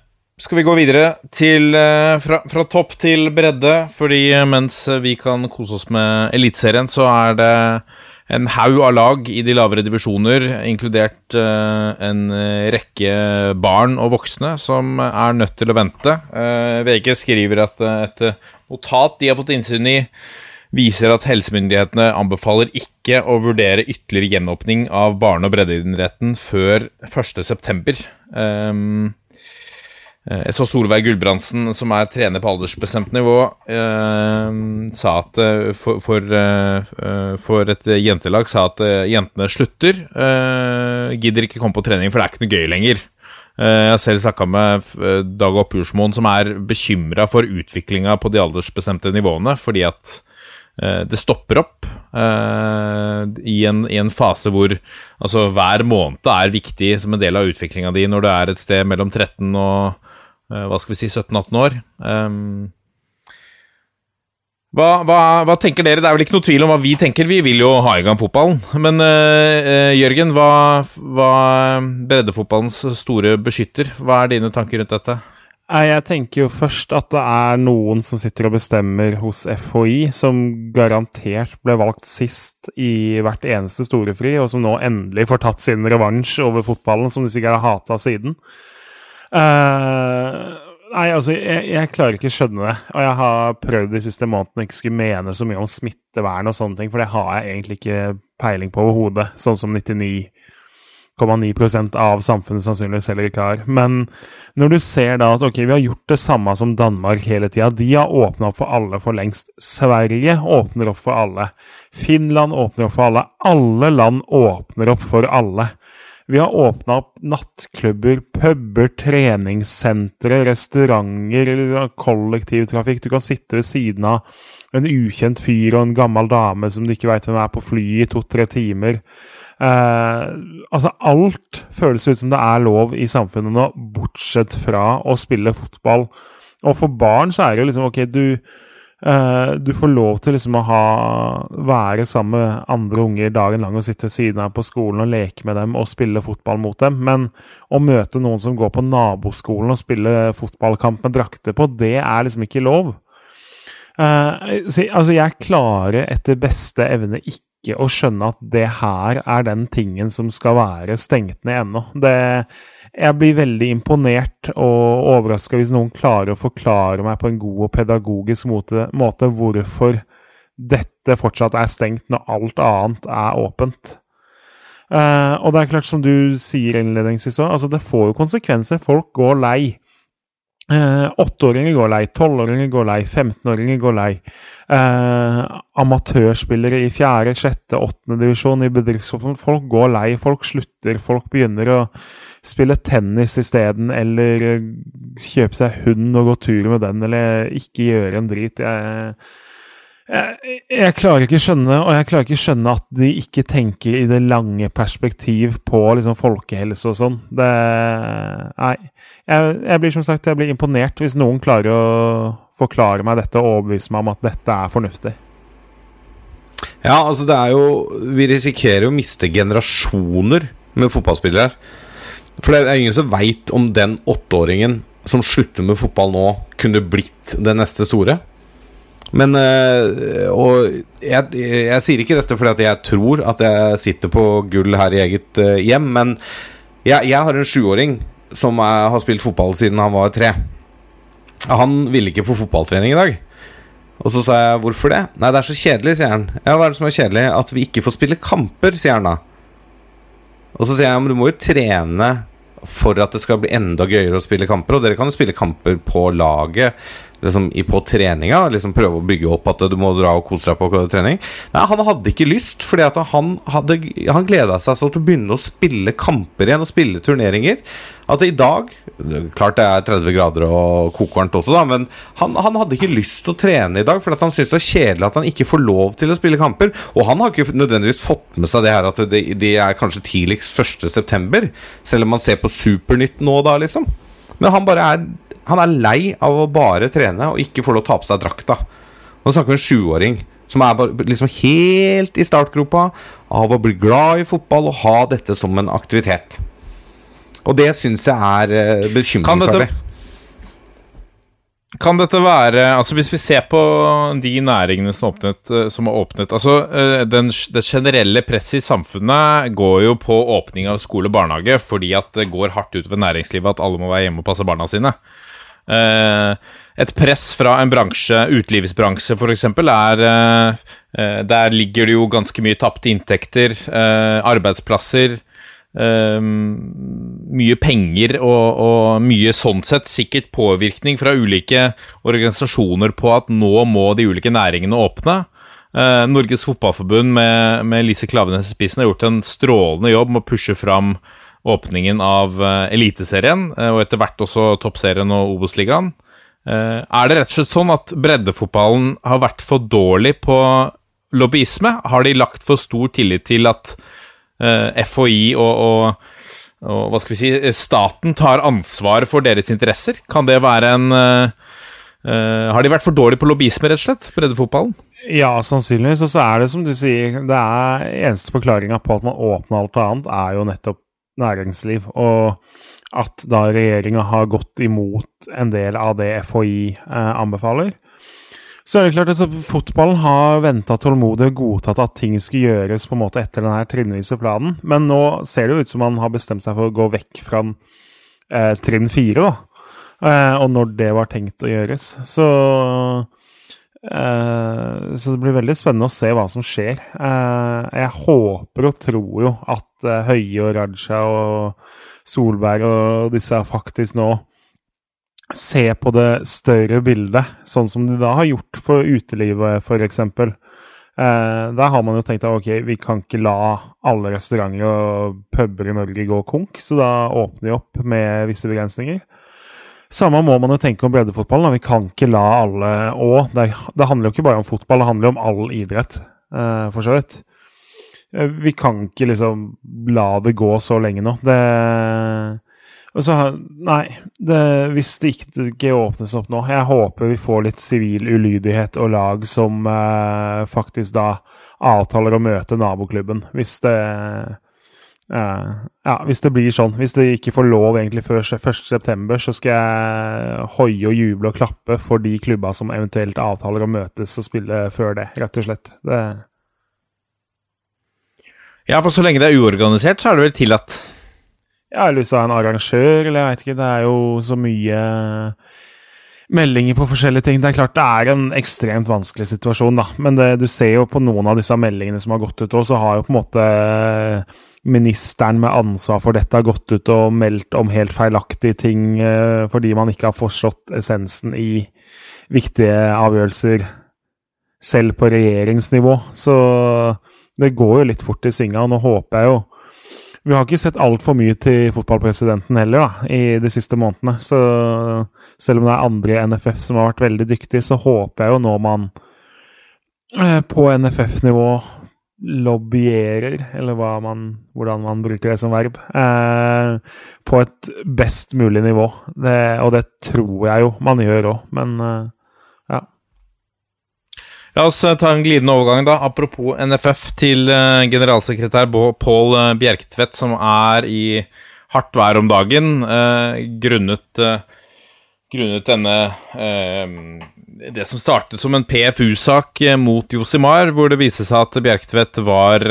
Skal vi gå videre til eh, fra, fra topp til bredde? Fordi eh, mens vi kan kose oss med Eliteserien, så er det en haug av lag i de lavere divisjoner, inkludert en rekke barn og voksne, som er nødt til å vente. VG skriver at et notat de har fått innsyn i, viser at helsemyndighetene anbefaler ikke å vurdere ytterligere gjenåpning av barne- og breddeidretten før 1.9. Um, jeg så Solveig Gulbrandsen, som er trener på aldersbestemt nivå, eh, sa at eh, for, for, eh, for, et jentelag sa at eh, jentene slutter. Eh, gidder ikke komme på trening, for det er ikke noe gøy lenger. Eh, jeg har selv snakka med Dag Oppjordsmoen, som er bekymra for utviklinga på de aldersbestemte nivåene, fordi at det stopper opp i en, i, en, fase hvor altså, hver måned er viktig som en del av utviklinga di når du er et sted mellom 13 og uh, hva skal vi si, 17-18 år. Um, hva, hva, hva, tenker dere? Det er vel ikke noe tvil om hva vi tenker. Vi vil jo ha i gang fotballen. Men uh, Jørgen, hva, hva breddefotballens store beskytter? Hva er dine tanker rundt dette?
Jeg tenker jo først at det er noen som sitter og bestemmer hos FHI, som garantert ble valgt sist i hvert eneste storefri, og som nå endelig får tatt sin revansj over fotballen, som de sikkert har hata siden. Uh, nei, altså, jeg, jeg, klarer ikke å skjønne det. Og jeg har prøvd de siste månedene ikke skulle mene så mye om smittevern og sånne ting, for det har jeg egentlig ikke peiling på overhodet, sånn som 99,9 av samfunnet sannsynligvis heller ikke har. Men når du ser da at ok, vi har gjort det samme som Danmark hele tida, de har åpna opp for alle for lengst. Sverige åpner opp for alle. Finland åpner opp for alle. Alle land åpner opp for alle. Vi har åpna opp nattklubber, puber, treningssentre, restauranter, kollektivtrafikk. Du kan sitte ved siden av en ukjent fyr og en gammel dame som du ikke veit hvem er, på flyet i to-tre timer. Eh, altså, alt føles ut som det er lov i samfunnet nå, bortsett fra å spille fotball. Og for barn så er det jo liksom OK, du Uh, du får lov til liksom å ha, være sammen med andre unger dagen lang og sitte ved siden av på skolen og leke med dem og spille fotball mot dem, men å møte noen som går på naboskolen og spille fotballkamp med drakter på, det er liksom ikke lov. Uh, så, altså, jeg klarer etter beste evne ikke å skjønne at det her er den tingen som skal være stengt ned ennå. Det jeg blir veldig imponert og overraska hvis noen klarer å forklare meg på en god og pedagogisk måte, måte hvorfor dette fortsatt er stengt når alt annet er åpent. Uh, og det er klart, som du sier innledningsvis òg, altså det får jo konsekvenser. Folk går lei. Uh, åtteåringer går lei, tolvåringer går lei, 15-åringer går lei. Eh, amatørspillere i fjerde, sjette, åttende divisjon i bedriftsfotball, folk går lei. Folk slutter, folk begynner å spille tennis isteden, eller eh, kjøpe seg hund og gå tur med den, eller ikke gjøre en drit. Jeg, jeg, jeg, klarer ikke skjønne, og jeg klarer ikke skjønne at de ikke tenker i det lange perspektiv på liksom folkehelse og sånn. Det Nei. Jeg, jeg, blir som sagt jeg blir imponert hvis noen klarer å forklare meg dette og overbevise meg om at dette er fornuftig.
Ja, altså det er jo Vi risikerer å miste generasjoner med fotballspillere. For det er ingen som veit om den åtteåringen som slutter med fotball nå, kunne blitt det neste store. Men øh, Og jeg, jeg, sier ikke dette fordi at jeg tror at jeg sitter på gull her i eget øh, hjem, men jeg, jeg har en sjuåring som er, har spilt fotball siden han var tre. Han ville ikke på fotballtrening i dag. Og så sa jeg 'hvorfor det?' 'Nei, det er så kjedelig', sier han. 'Ja, hva er det som er kjedelig?' 'At vi ikke får spille kamper', sier han da. Og så sier jeg men du må jo trene for at det skal bli enda gøyere å spille kamper. Og dere kan jo spille kamper på laget liksom, på treninga. Liksom prøve å bygge opp at du må dra og kose deg på trening. Nei, han hadde ikke lyst, fordi at han, hadde, han gleda seg så til å begynne å spille kamper igjen og spille turneringer. At i dag Klart det er 30 grader og kokvarmt også, da, men han, han hadde ikke lyst til å trene i dag, fordi at han syntes det er kjedelig at han ikke får lov til å spille kamper. Og han har ikke nødvendigvis fått med seg det her at det, de er kanskje tidligst 1.9., selv om man ser på Supernytt nå da, liksom. Men han bare er Han er lei av å bare trene og ikke få lov å ta på seg drakta. Nå snakker vi om en sjuåring som er bare, liksom helt i startgropa av å bli glad i fotball og ha dette som en aktivitet. Og det syns jeg er uh, bekymringsverdig.
Kan dette være Altså Hvis vi ser på de næringene som, åpnet, eh, som har åpnet altså eh, den, Det generelle presset i samfunnet går jo på åpning av skole og barnehage fordi at det går hardt utover næringslivet at alle må være hjemme og passe barna sine. Et press fra en bransje, utelivsbransje f.eks., er Der ligger det jo ganske mye tapte inntekter, arbeidsplasser mye penger og, og, mye sånn sett sikkert påvirkning fra ulike organisasjoner på at nå må de ulike næringene åpne. Norges Fotballforbund med, med Lise Klavenes i spissen har gjort en strålende jobb med å pushe fram åpningen av uh, Eliteserien, uh, og etter hvert også Toppserien og Obos-ligaen. er det rett og slett sånn at breddefotballen har vært for dårlig på lobbyisme? Har de lagt for stor tillit til at Eh, FHI og, og, og, hva skal vi si, staten tar ansvar for deres interesser? Kan det være en uh, Har de vært for dårlige på lobbyisme, rett og slett, breddefotballen?
Ja, sannsynligvis. Og så er det som du sier, det er eneste forklaringa på at man åpner alt annet, er jo nettopp næringsliv. Og at da regjeringa har gått imot en del av det FHI eh, anbefaler. Så er det klart at Fotballen har venta tålmodig og godtatt at ting skulle gjøres på en måte etter denne trinnvise planen, men nå ser det jo ut som man har bestemt seg for å gå vekk fra eh, trinn fire, da. Eh, og når det var tenkt å gjøres. Så eh, Så det blir veldig spennende å se hva som skjer. Uh, jeg håper og tror jo at uh, Høie og Raja og Solberg og disse faktisk nå se på det større bildet, sånn som de da har gjort for utelivet, f.eks. Uh, der har man jo tenkt at ok, vi kan ikke la alle restauranter og puber i Norge gå konk, så da åpner vi opp med visse begrensninger. Samme må man jo tenke om breddefotballen. Vi kan ikke la alle òg det, det, handler jo ikke bare om fotball, det handler jo om all idrett, eh, for så vidt. Eh, vi kan ikke liksom la det gå så lenge nå. Det så, nei, det, hvis det ikke, ikke, åpnes opp nå Jeg håper vi får litt sivil ulydighet og lag som eh, faktisk da avtaler å møte naboklubben. Hvis det eh, Ja, hvis det blir sånn. Hvis de ikke får lov egentlig før 1.9., så skal jeg hoie og juble og klappe for de klubba som eventuelt avtaler å møtes og spille før det, rett og slett. Det
ja, for så lenge det er uorganisert, så er det vel tillatt?
Ja, eller hvis du er en arrangør, eller jeg vet ikke. Det er jo så mye meldinger på forskjellige ting. Det er klart det er en ekstremt vanskelig situasjon, da. Men det, du ser jo på noen av disse meldingene som har gått ut òg, så har jo på en måte ministeren med ansvar for dette har gått ut og meldt om helt feilaktige ting eh, fordi man ikke har forstått essensen i viktige avgjørelser selv på regjeringsnivå. Så det går jo litt fort i svinga, og nå håper jeg jo vi har ikke sett altfor mye til fotballpresidenten heller da, i de siste månedene. Så selv om det er andre i NFF som har vært veldig dyktige, så håper jeg jo nå man eh, på NFF-nivå lobbyerer, eller man, hvordan man bruker det som verb, eh, på et best mulig nivå. Det, og det tror jeg jo man gjør òg, men eh,
La oss eh, ta en glidende overgang, da. Apropos NFF, til uh, generalsekretær Pål Bjerketvedt Bjerktvedt, som er i hardt vær om dagen eh, grunnet, grunnet denne Det som startet som en PFU-sak mot Josimar, hvor det viste seg at Bjerktvedt var,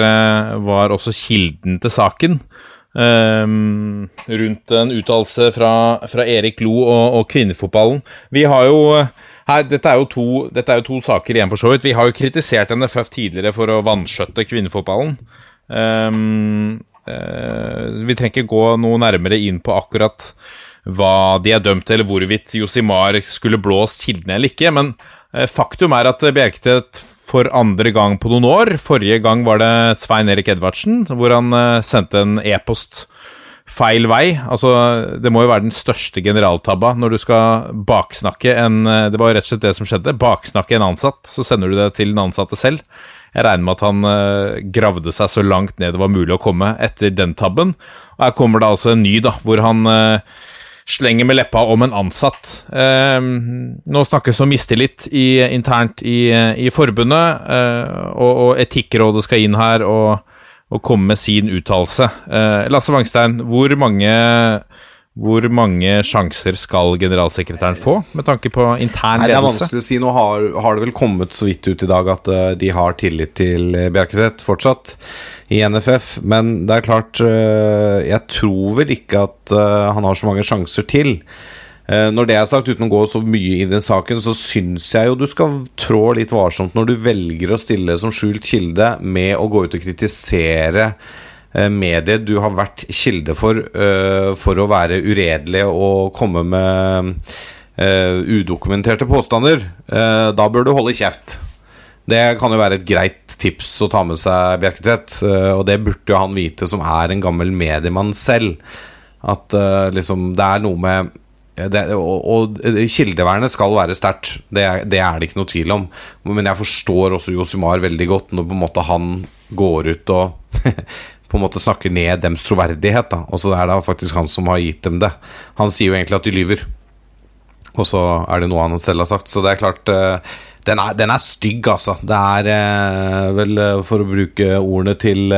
var også kilden til saken. rundt en uttalelse fra, fra, Erik Lo og, og kvinnefotballen. Vi har jo her, dette, er to, dette, er jo to, saker igjen, for så vidt. Vi har jo kritisert NFF tidligere for å vanskjøtte kvinnefotballen. Um, uh, vi trenger ikke gå noe nærmere inn på akkurat hva de er dømt til, hvorvidt Josimar skulle blåst kildene eller ikke. Men eh, faktum er at Bjerkstedt for andre gang på noen år Forrige gang var det Svein Erik Edvardsen, hvor han eh, sendte en e-post feil vei. Altså, det må jo være den største generaltabba når du skal baksnakke en eh, Det var rett og slett det som skjedde. Baksnakke en ansatt, så sender du det til den ansatte selv. Jeg regner med at han gravde seg så langt ned det var mulig å komme etter den tabben. Og her kommer det altså en ny, da, hvor han slenger med leppa om en ansatt. Eh, nå snakkes det om mistillit i, internt i, i forbundet, og, og, Etikkrådet skal inn her og, og komme med sin uttalelse. Lasse Wangstein, hvor mange hvor mange sjanser skal generalsekretæren få, med tanke på intern ledelse?
Nei, Det er vanskelig å si. Nå har, har det vel kommet så vidt ut i dag at uh, de har tillit til uh, Bjerkeseth fortsatt i NFF. Men det er klart, uh, jeg tror vel ikke at han har så mange sjanser til. Når det er sagt, uten å gå så mye i den saken, så syns jeg jo du skal trå litt varsomt når du velger å stille som skjult kilde med å gå ut og kritisere medier du har vært kilde for uh, for å være uredelig og komme med uh, udokumenterte påstander, da bør du holde kjeft. Det kan jo være et greit tips å ta med seg Bjerketvedt, og det burde jo han vite, som er en gammel mediemann selv. At liksom det er noe med det, og, og, kildevernet skal være sterkt, det, det, er det ikke noe tvil om. Men jeg forstår også Josimar veldig godt når på en måte han går ut og [LAUGHS] på en måte snakker ned dems troverdighet. da Og så er det faktisk han som har gitt dem det. Han sier jo egentlig at de lyver. Og så er det noe han selv har sagt. Så det er klart uh, den, er, den, er, stygg, altså. Det er uh, vel, uh, for å bruke ordene til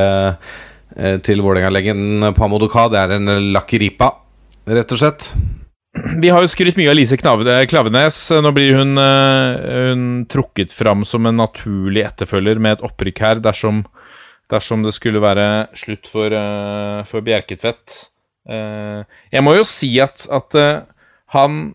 Til Vålerenga-legenden Pamodoka, det er en lakkeripa, rett og slett.
Vi har jo skrytt mye av Lise Klavenes. Nå blir hun, hun trukket fram som en naturlig etterfølger med et opprykk her, dersom dersom det skulle være slutt for, uh, for Bjerketvedt. Uh, jeg må jo si at, at uh, han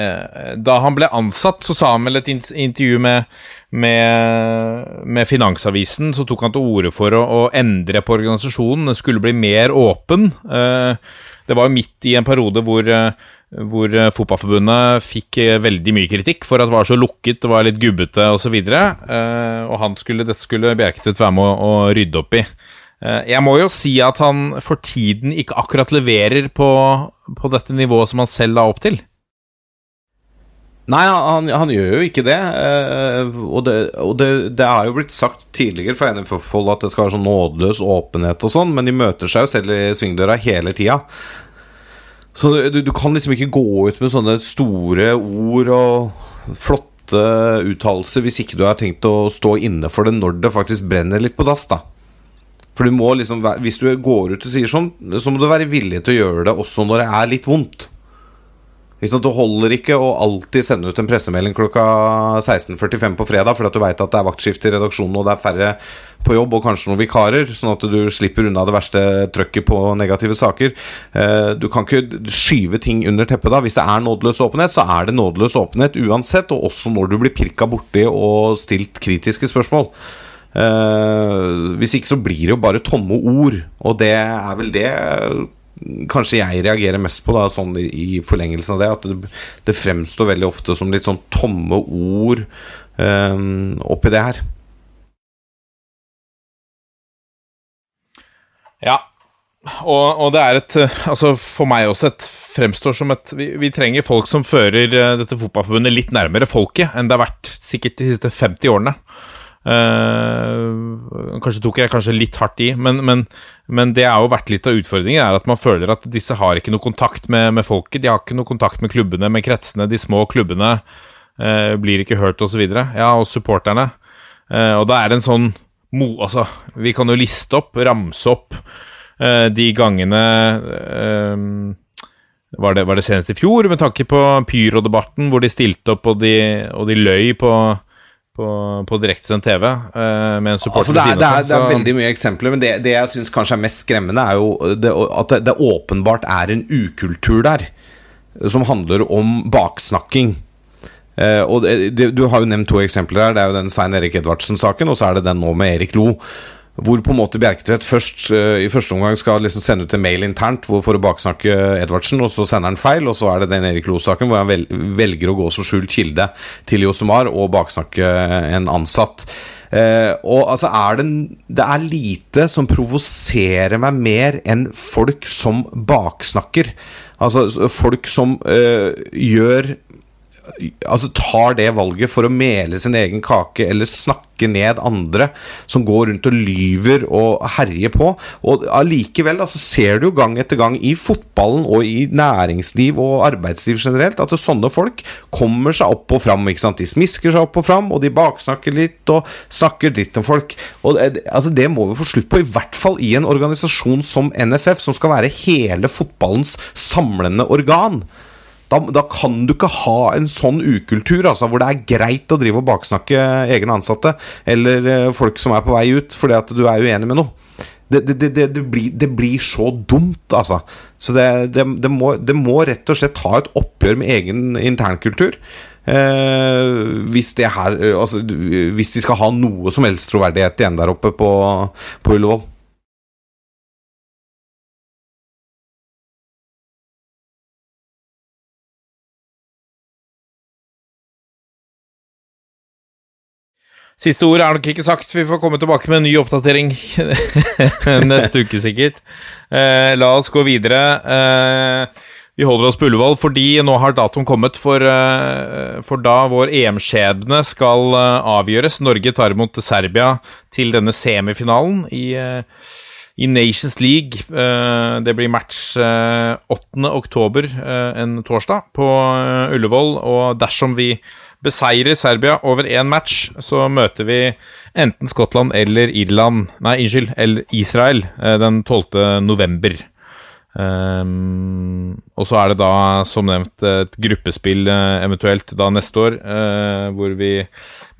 Da han ble ansatt, så sa han vel et intervju med, med, med Finansavisen, så tok han til orde for å, å, endre på organisasjonen. Den skulle bli mer åpen. det var jo midt i en periode hvor hvor eh, Fotballforbundet fikk eh, veldig mye kritikk for at det var så lukket, det var litt gubbete osv. Og, uh, og han skulle, dette skulle Bjerketvedt være med å, å, rydde opp i. Uh, jeg må jo si at han for tiden ikke akkurat leverer på, på dette nivået som han selv la opp til.
Nei, han, han, gjør jo ikke det. og, det, og det, det har jo blitt sagt tidligere fra NFF-hold at det skal være sånn nådeløs åpenhet og sånn, men de møter seg jo selv i svingdøra hele tida. Så du, du, kan liksom ikke gå ut med sånne store ord og flotte uttalelser hvis ikke du har tenkt å stå inne for det når det faktisk brenner litt på dass, da. For du må liksom Hvis du går ut og sier sånn, så må du være villig til å gjøre det også når det er litt vondt. Det holder ikke å alltid sende ut en pressemelding klokka 16.45 på fredag fordi at du veit at det er vaktskifte i redaksjonen og det er færre på jobb og kanskje noen vikarer, sånn at du slipper unna det verste trøkket på negative saker. Eh, du kan ikke skyve ting under teppet da. Hvis det er nådeløs åpenhet, så er det nådeløs åpenhet uansett, og også når du blir pirka borti og stilt kritiske spørsmål. Uh, hvis ikke så blir det jo bare tomme ord, og det er vel det kanskje jeg reagerer mest på, da, sånn i, i forlengelsen av det, at det, det, fremstår veldig ofte som litt sånn tomme ord um, oppi det her.
Ja, og, og, det er et Altså, for meg også et fremstår som et vi, vi, trenger folk som fører eh, dette fotballforbundet litt nærmere folket enn det har vært sikkert de siste 50 årene. Uh, kanskje tok jeg kanskje litt hardt i, men, men, men det har jo vært litt av utfordringen. er At man føler at disse har ikke noe kontakt med, med folket. De har ikke noe kontakt med klubbene, med kretsene. De små klubbene uh, blir ikke hørt, osv. Ja, og supporterne. Uh, og da er det en sånn mo... Altså, vi kan jo liste opp, ramse opp de gangene var det, var det senest i fjor, med tanke på Pyro-debatten, hvor de stilte opp og de, og de løy på på, på direktesendt TV uh, med en supporter
altså det, er, det, er, det er veldig mye eksempler, men det, det jeg syns kanskje er mest skremmende, er jo det, at det, åpenbart er en ukultur der som handler om baksnakking. Uh, og Du har jo nevnt to eksempler her. Det er jo den Svein Erik Edvardsen-saken, og så er det den nå med Erik Lo. Hvor på en måte Bjerketvedt først eh, i første omgang skal liksom sende ut en mail internt for å baksnakke Edvardsen, og så sender han feil, og så er det den Erik Loe-saken hvor han velger å gå som skjult kilde til Josemar og baksnakke en ansatt. Eh, og altså er det, det er lite som provoserer meg mer enn folk som baksnakker. Altså folk som eh, gjør altså tar det valget for å mele sin egen kake eller snakke ned andre som går rundt og lyver og herjer på. Og allikevel da, ser du jo gang etter gang i fotballen og i næringsliv og arbeidsliv generelt at sånne folk kommer seg opp og fram. ikke sant? De smisker seg opp og fram, og de baksnakker litt og snakker dritt om folk. Og altså, det må vi få slutt på, i hvert fall i en organisasjon som NFF, som skal være hele fotballens samlende organ. Da, da kan du ikke ha en sånn ukultur altså, hvor det er greit å drive og baksnakke egne ansatte eller eh, folk som er på vei ut fordi at du er uenig med noe. Det, det, det, det, blir, blir så dumt, altså. Så det, må, må rett og slett ta et oppgjør med egen internkultur. Eh, hvis, her, eh, altså, hvis de skal ha noe som helst troverdighet igjen der oppe på, på Ullevål.
Siste ord er nok ikke sagt. Vi får komme tilbake med en ny oppdatering [LAUGHS] neste uke, sikkert. Eh, la oss gå videre. Eh, vi holder oss på Ullevål fordi nå har datoen kommet for, eh, for da vår EM-skjebne skal eh, avgjøres. Norge tar imot Serbia til denne semifinalen i, eh, i Nations League. Eh, det blir match eh, 8. oktober, en torsdag, på Ullevål. Og dersom vi beseirer Serbia over én match, så møter vi enten Skottland eller Irland Nei, unnskyld, eller Israel eh, den 12. november. Um, og så er det da, som nevnt, et gruppespill eh, eventuelt da neste år, uh, hvor vi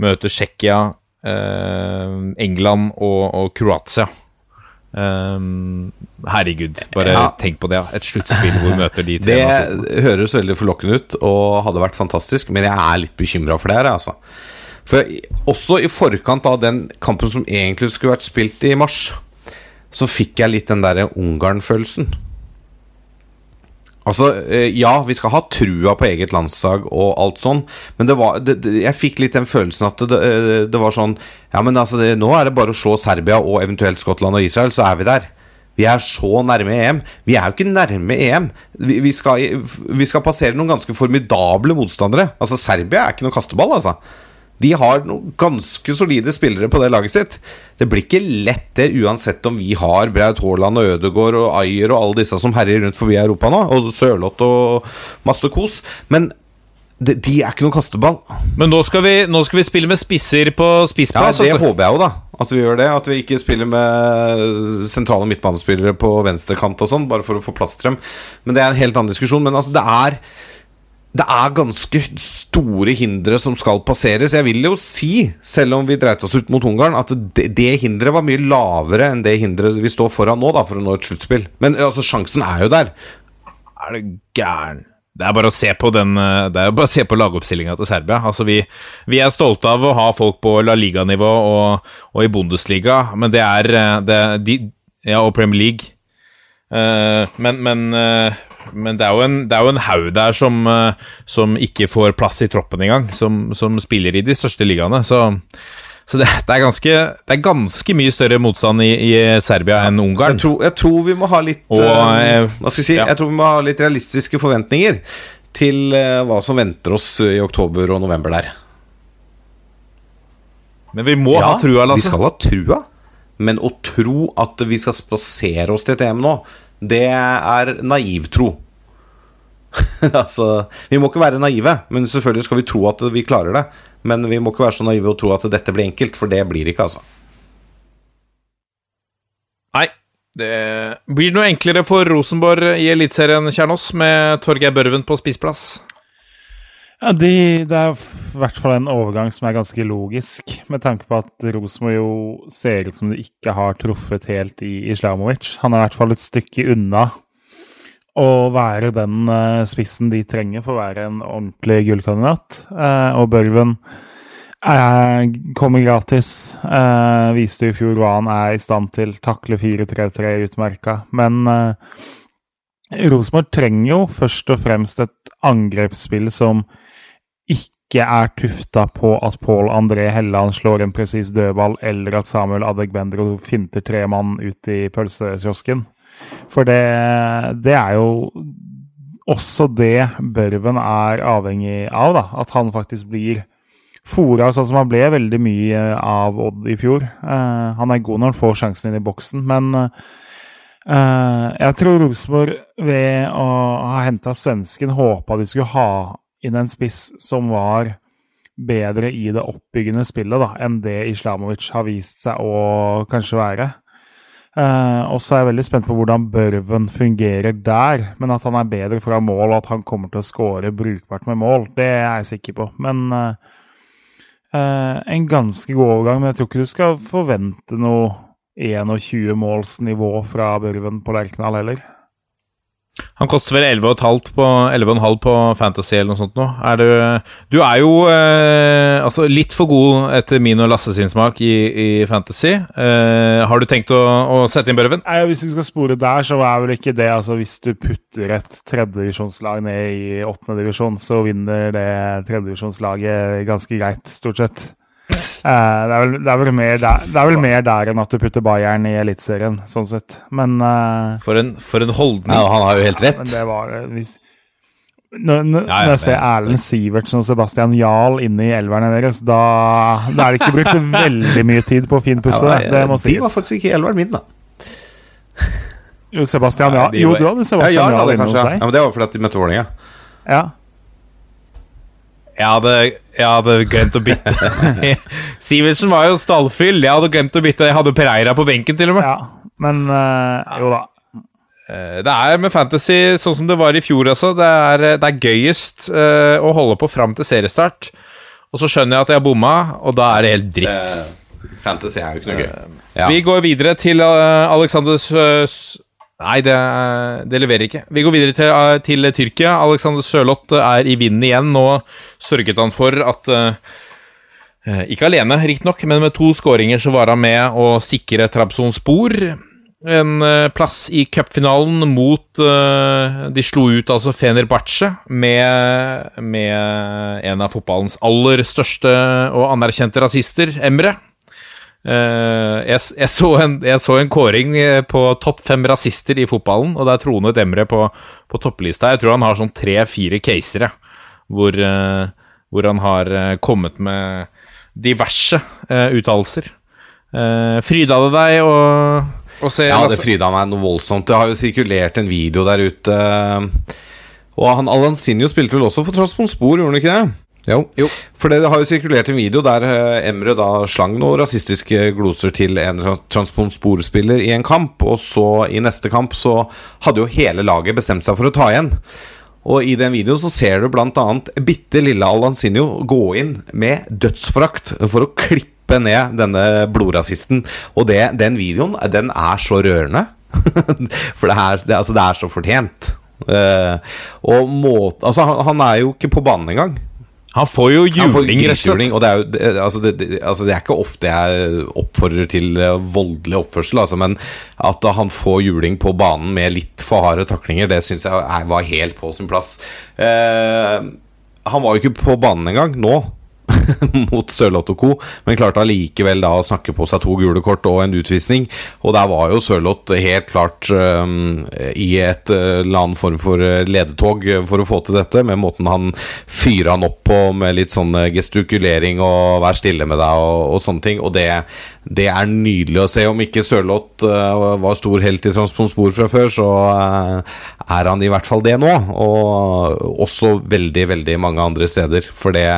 møter Tsjekkia, uh, England og, og Kroatia. Um, herregud, bare
Ja.
tenk på det. ja. Et sluttspill hvor vi møter de tre.
Det høres veldig forlokkende ut og hadde vært fantastisk, men jeg er litt bekymra for det her, altså. For også i forkant av den kampen som egentlig skulle vært spilt i mars, så fikk jeg litt den derre Ungarn-følelsen. Altså, eh, ja, vi skal ha trua på eget landslag og alt sånn, men det var, det, jeg fikk litt den følelsen at det, det, det var sånn Ja, men altså, nå er det bare å slå Serbia og eventuelt Skottland og Israel, så er vi der. Vi er så nærme EM. Vi er jo ikke nærme EM. Vi, vi, skal, vi skal passere noen ganske formidable motstandere. Altså, Serbia er ikke noe kasteball, altså. De har noen ganske solide spillere på det laget sitt. Det blir ikke lett, det, uansett om vi har Braut Haaland og Ødegaard og Ayer og alle disse som herjer rundt forbi Europa nå, og Sørloth og masse kos. Men de, de er ikke noen kasteball.
Men nå skal, vi, nå skal vi spille med spisser på
Ja, det håper jeg jo, da. At vi gjør det. At vi ikke spiller med sentrale midtbanespillere på venstrekant og sånn, bare for å få plass til dem. Men det er en helt annen diskusjon. Men altså, det er det er ganske store hindre som skal passeres. Jeg vil jo si, selv om vi dreit oss ut mot Ungarn, at det, det hinderet var mye lavere enn det hinderet vi står foran nå, da, for å nå et sluttspill. Men altså, sjansen er jo der.
Er du gæren? Det er bare å se på den eh, lagoppstillinga til Serbia. Altså vi, vi er stolte av å ha folk på La Liga-nivå og, og i Bundesliga, men det er eh, det, de, Ja, og Premier League. Uh, men, men, eh, men det er jo en, det er jo en haug der som, eh, som ikke får plass i troppen engang, som, som spiller i de største ligaene. Så, så det, det, er ganske, det er ganske mye større motstand i, i Serbia enn Ungarn.
jeg tror, jeg tror vi må ha litt
Og,
eh,
eh,
Hva skal jeg si?
ja.
Jeg tror vi må ha litt realistiske forventninger til eh, hva som venter oss i oktober og november der.
Men vi må ha trua,
vi skal ha trua. Men å tro at vi skal spasere oss til et EM nå, det er naiv tro. [LAUGHS] altså, vi må ikke være naive, men selvfølgelig skal vi tro at vi klarer det. Men vi må ikke være så naive og tro at dette blir enkelt, for det blir ikke, altså.
Nei. Det blir noe enklere for Rosenborg i Eliteserien, Kjernås, med Torgeir Børven på spissplass.
Ja, de, Det er i hvert fall en overgang som er ganske logisk, med tanke på at Rosenborg jo ser ut som de ikke har truffet helt i Islamovic. Han er i hvert fall et stykke unna å være den eh, spissen de trenger for å være en ordentlig gullkandidat. Eh, og Børven kommer gratis. Eh, viste i fjor hva han er i stand til. Takle 4-3-3 utmerka. Men Rosenborg trenger jo først og fremst et angrepsspill som ikke er tufta på at Pål André Helland slår en presis dødball, eller at Samuel Adegbendro finter tre mann ut i pølsekiosken. For det, det er jo også det Børven er avhengig av, da. At han faktisk blir fora sånn som han ble veldig mye av Odd i fjor. Uh, han er god når han får sjansen inn i boksen, men uh, jeg tror Rosenborg ved å ha henta svensken håpa de skulle ha inn en spiss som var bedre i det oppbyggende spillet da, enn det Islamovic har vist seg å kanskje være. Uh, og så er jeg veldig spent på hvordan Børven fungerer der. Men at han er bedre fra mål, og at han kommer til å skåre brukbart med mål, det er jeg sikker på. Men uh, Uh, en ganske god overgang, men jeg tror ikke du skal forvente noe 21-målsnivå fra Børven på Lerkendal heller.
Han koster vel 11,5 på, 11 på Fantasy eller noe sånt nå. Er du, du er jo eh, altså litt for god etter min og Lasse sin smak i, i Fantasy. Eh, har du tenkt å, å sette inn Børven?
Nei, Hvis vi skal spore der, så er vel ikke det altså Hvis du putter et tredjedivisjonslag ned i åttendedivisjon, så vinner det tredjedivisjonslaget ganske greit, stort sett. Eh, det, er vel, det, er vel mer der, det er vel mer der enn at du putter Bayern i Eliteserien, sånn sett. Men uh,
for, en, for en holdning.
Ja, han har jo helt rett.
men det var hvis, Når, når, ja, ja, når jeg ser Erlend Sivertsen og Sebastian Jarl inne i elverne deres, da, da er det ikke brukt veldig mye tid på å finpusse det. Det må sies.
De var faktisk ikke i elveren min, da.
Jo, Sebastian Jarl. Jo, du hadde Sebastian
ja,
Jarl
inne
hos deg.
Ja, men det var fordi de møtte Vålerenga.
Ja.
Jeg hadde, jeg hadde glemt å bytte. [LAUGHS] Sivertsen var jo stallfyll. Jeg hadde glemt å bytte. Jeg hadde Pereira på benken, til og med.
Ja, men øh, jo da.
Det er med Fantasy sånn som det var i fjor, altså. Det er, det er gøyest øh, å holde på fram til seriestart. Og så skjønner jeg at jeg har bomma, og da er det helt dritt.
Uh, fantasy er jo ikke noe gøy.
Ja. Vi går videre til Alexander Nei, det, det, leverer ikke. Vi går videre til, til Tyrkia. Alexander Sørloth er i vinden igjen. Nå sørget han for at uh, Ikke alene, riktignok, men med to skåringer så var han med å sikre Trabzonspor en uh, plass i cupfinalen mot De slo ut altså Fenerbahçe med, med en av fotballens aller største og anerkjente rasister, Emre. Uh, jeg, jeg, så en, jeg, så en, kåring eh, på topp fem rasister i fotballen, og der tronet Emre på, på topplista. Jeg tror han har sånn tre-fire casere hvor, uh, hvor, han har uh, kommet med diverse uttalelser. fryda det deg å, å se
Ja, det fryda meg noe voldsomt. Det har jo sirkulert en video der ute. Og han Alansinho spilte vel også for Transponsspor, gjorde han ikke det? Jo. jo. For det har jo sirkulert en video der eh, Emre da slang noen rasistiske gloser til en transponsporespiller i en kamp, og så i neste kamp så hadde jo hele laget bestemt seg for å ta igjen. Og i den videoen så ser du bl.a. bitte lille Alansinho gå inn med dødsforakt for å klippe ned denne blodrasisten. Og det, den videoen, den er så rørende. [LAUGHS] for det er, det, altså, det er så fortjent. Uh, og måte, altså, han, han er jo ikke på banen engang.
Han får jo juling, rett og
det er, jo, det, altså det, altså det er ikke ofte jeg oppfordrer til eh, voldelig oppførsel, altså, men at han får juling på banen med litt for harde taklinger, det syns jeg var helt på sin plass. Eh, han var jo ikke på banen engang nå. [LAUGHS] mot Sørloth og co., men klarte allikevel da å snakke på seg to gule kort og en utvisning. Og der var jo Sørloth helt klart um, i et uh, eller annen form for uh, ledetog for å få til dette, med måten han fyra han opp på med litt sånn uh, gestikulering og 'vær stille med deg' og, og sånne ting. Og det, det, er nydelig å se. Om ikke Sørloth uh, var stor helt i Transponspor fra før, så uh, er han i hvert fall det nå. Og også veldig, veldig mange andre steder. For det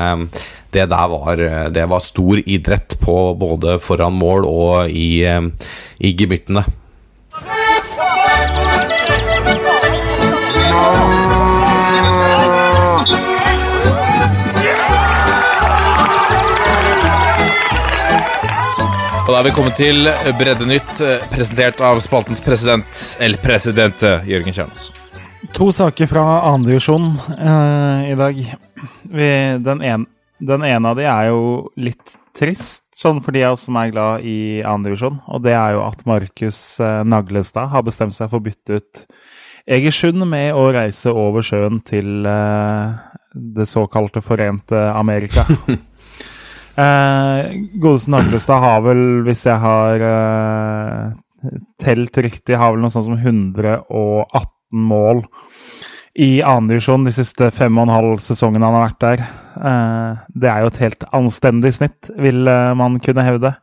det der var, det var stor idrett på både foran mål og i, i gemyttene.
Og da er vi kommet til Breddenytt, presentert av spaltens president, El Presidente, Jørgen Kjøns.
To saker fra andredivisjon eh, i dag. Vi, den ene Den ene av de er jo litt trist, sånn for de av oss som er glad i andredivisjon. Og det er jo at Markus eh, Naglestad har bestemt seg for å bytte ut Egersund med å reise over sjøen til uh, det såkalte Forente Amerika. uh, [LAUGHS] Godeste Naglestad har vel, hvis jeg har uh, telt riktig, har vel noe sånt som 118 mål i andredivisjon de siste fem og en halv sesongene han har vært der. Eh, det er jo et helt anstendig snitt, vil eh, man kunne hevde.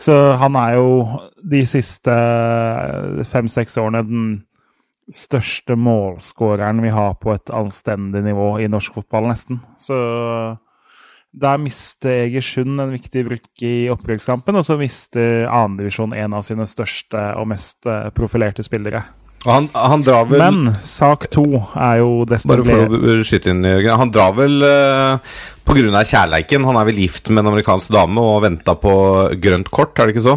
Så han er jo de siste fem-seks årene den største målskåreren vi har på et anstendig nivå i norsk fotball, nesten. Så der mister Egersund en viktig bruk i opprykkskampen, og så mister annendivisjon en av sine største og mest eh, profilerte spillere.
Han, han drar vel
Men sak to er jo desto
Bare for å skyte inn, Jørgen. Han drar vel uh, pga. kjærleiken. Han er vel gift med en amerikansk dame og venta på grønt kort, er det ikke så?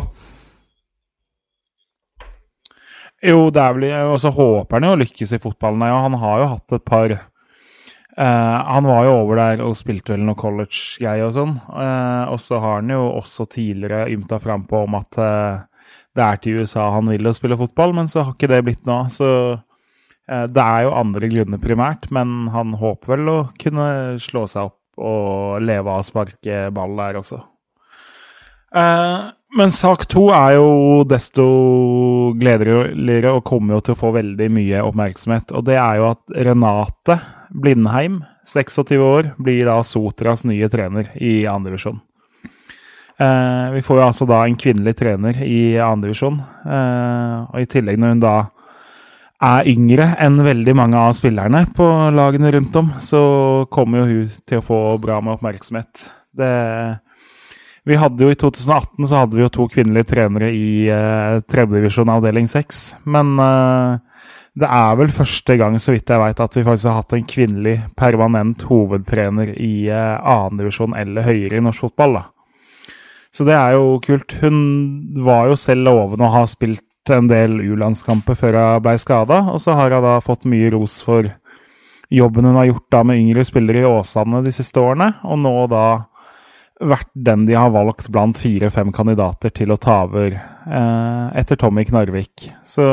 Jo, det er vel Og så håper han jo å lykkes i fotballen. Ja, han har jo hatt et par uh, Han var jo over der og spilte vel noe college-greier og sånn. Uh, og så har han jo også tidligere ymta frampå om at eh, det er til USA han vil å spille fotball, men så har ikke det blitt noe. Så eh, det er jo andre grunner primært, men han håper vel å kunne slå seg opp og leve av å sparke ball der også. Eh, men sak to er jo desto gledeligere og kommer jo til å få veldig mye oppmerksomhet. Og det er jo at Renate Blindheim, 26 år, blir da Sotras nye trener i andredivisjon. Eh, vi får jo altså da en kvinnelig trener i andredivisjon. Eh, og i tillegg, når hun da er yngre enn veldig mange av spillerne på lagene rundt om, så kommer jo hun til å få bra med oppmerksomhet. Det vi hadde jo I 2018 så hadde vi jo to kvinnelige trenere i uh, tredjedivisjon avdeling 6. Men uh, det er vel første gang så vidt jeg vet, at vi faktisk har hatt en kvinnelig permanent hovedtrener i uh, annendivisjon eller høyere i norsk fotball. da. Så det er jo kult. Hun var jo selv lovende å ha spilt en del U-landskamper før hun ble skada, og så har hun da fått mye ros for jobben hun har gjort da med yngre spillere i Åsane de siste årene, og nå da vært den de har valgt blant fire-fem kandidater til å ta over eh, etter Tommy Knarvik. Så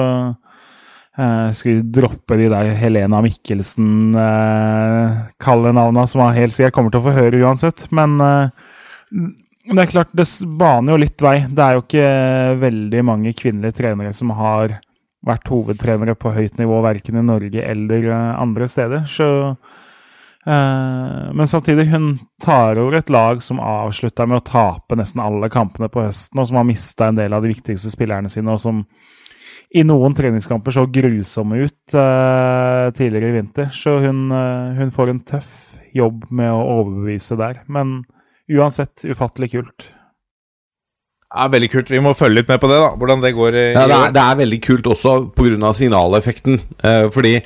eh, skal vi droppe de der Helena Mikkelsen eh, som han helt sikkert kommer til å få høre uansett. Men eh, det er klart, det baner jo litt vei. Det er jo ikke veldig mange kvinnelige trenere som har vært hovedtrenere på høyt nivå, verken i Norge eller eh, andre steder. Så Eh, men samtidig, hun tar over et lag som avslutta med å tape nesten alle kampene på høsten, og som har mista en del av de viktigste spillerne sine, og som i noen treningskamper så grusomme ut eh, tidligere i vinter. Så hun, uh, hun, får en tøff jobb med å overbevise der. Men uansett ufattelig kult.
Det er Veldig kult. Vi må følge litt med på det, da. Hvordan det går.
Ja, det, er, det er veldig kult også pga. signaleffekten. Eh, fordi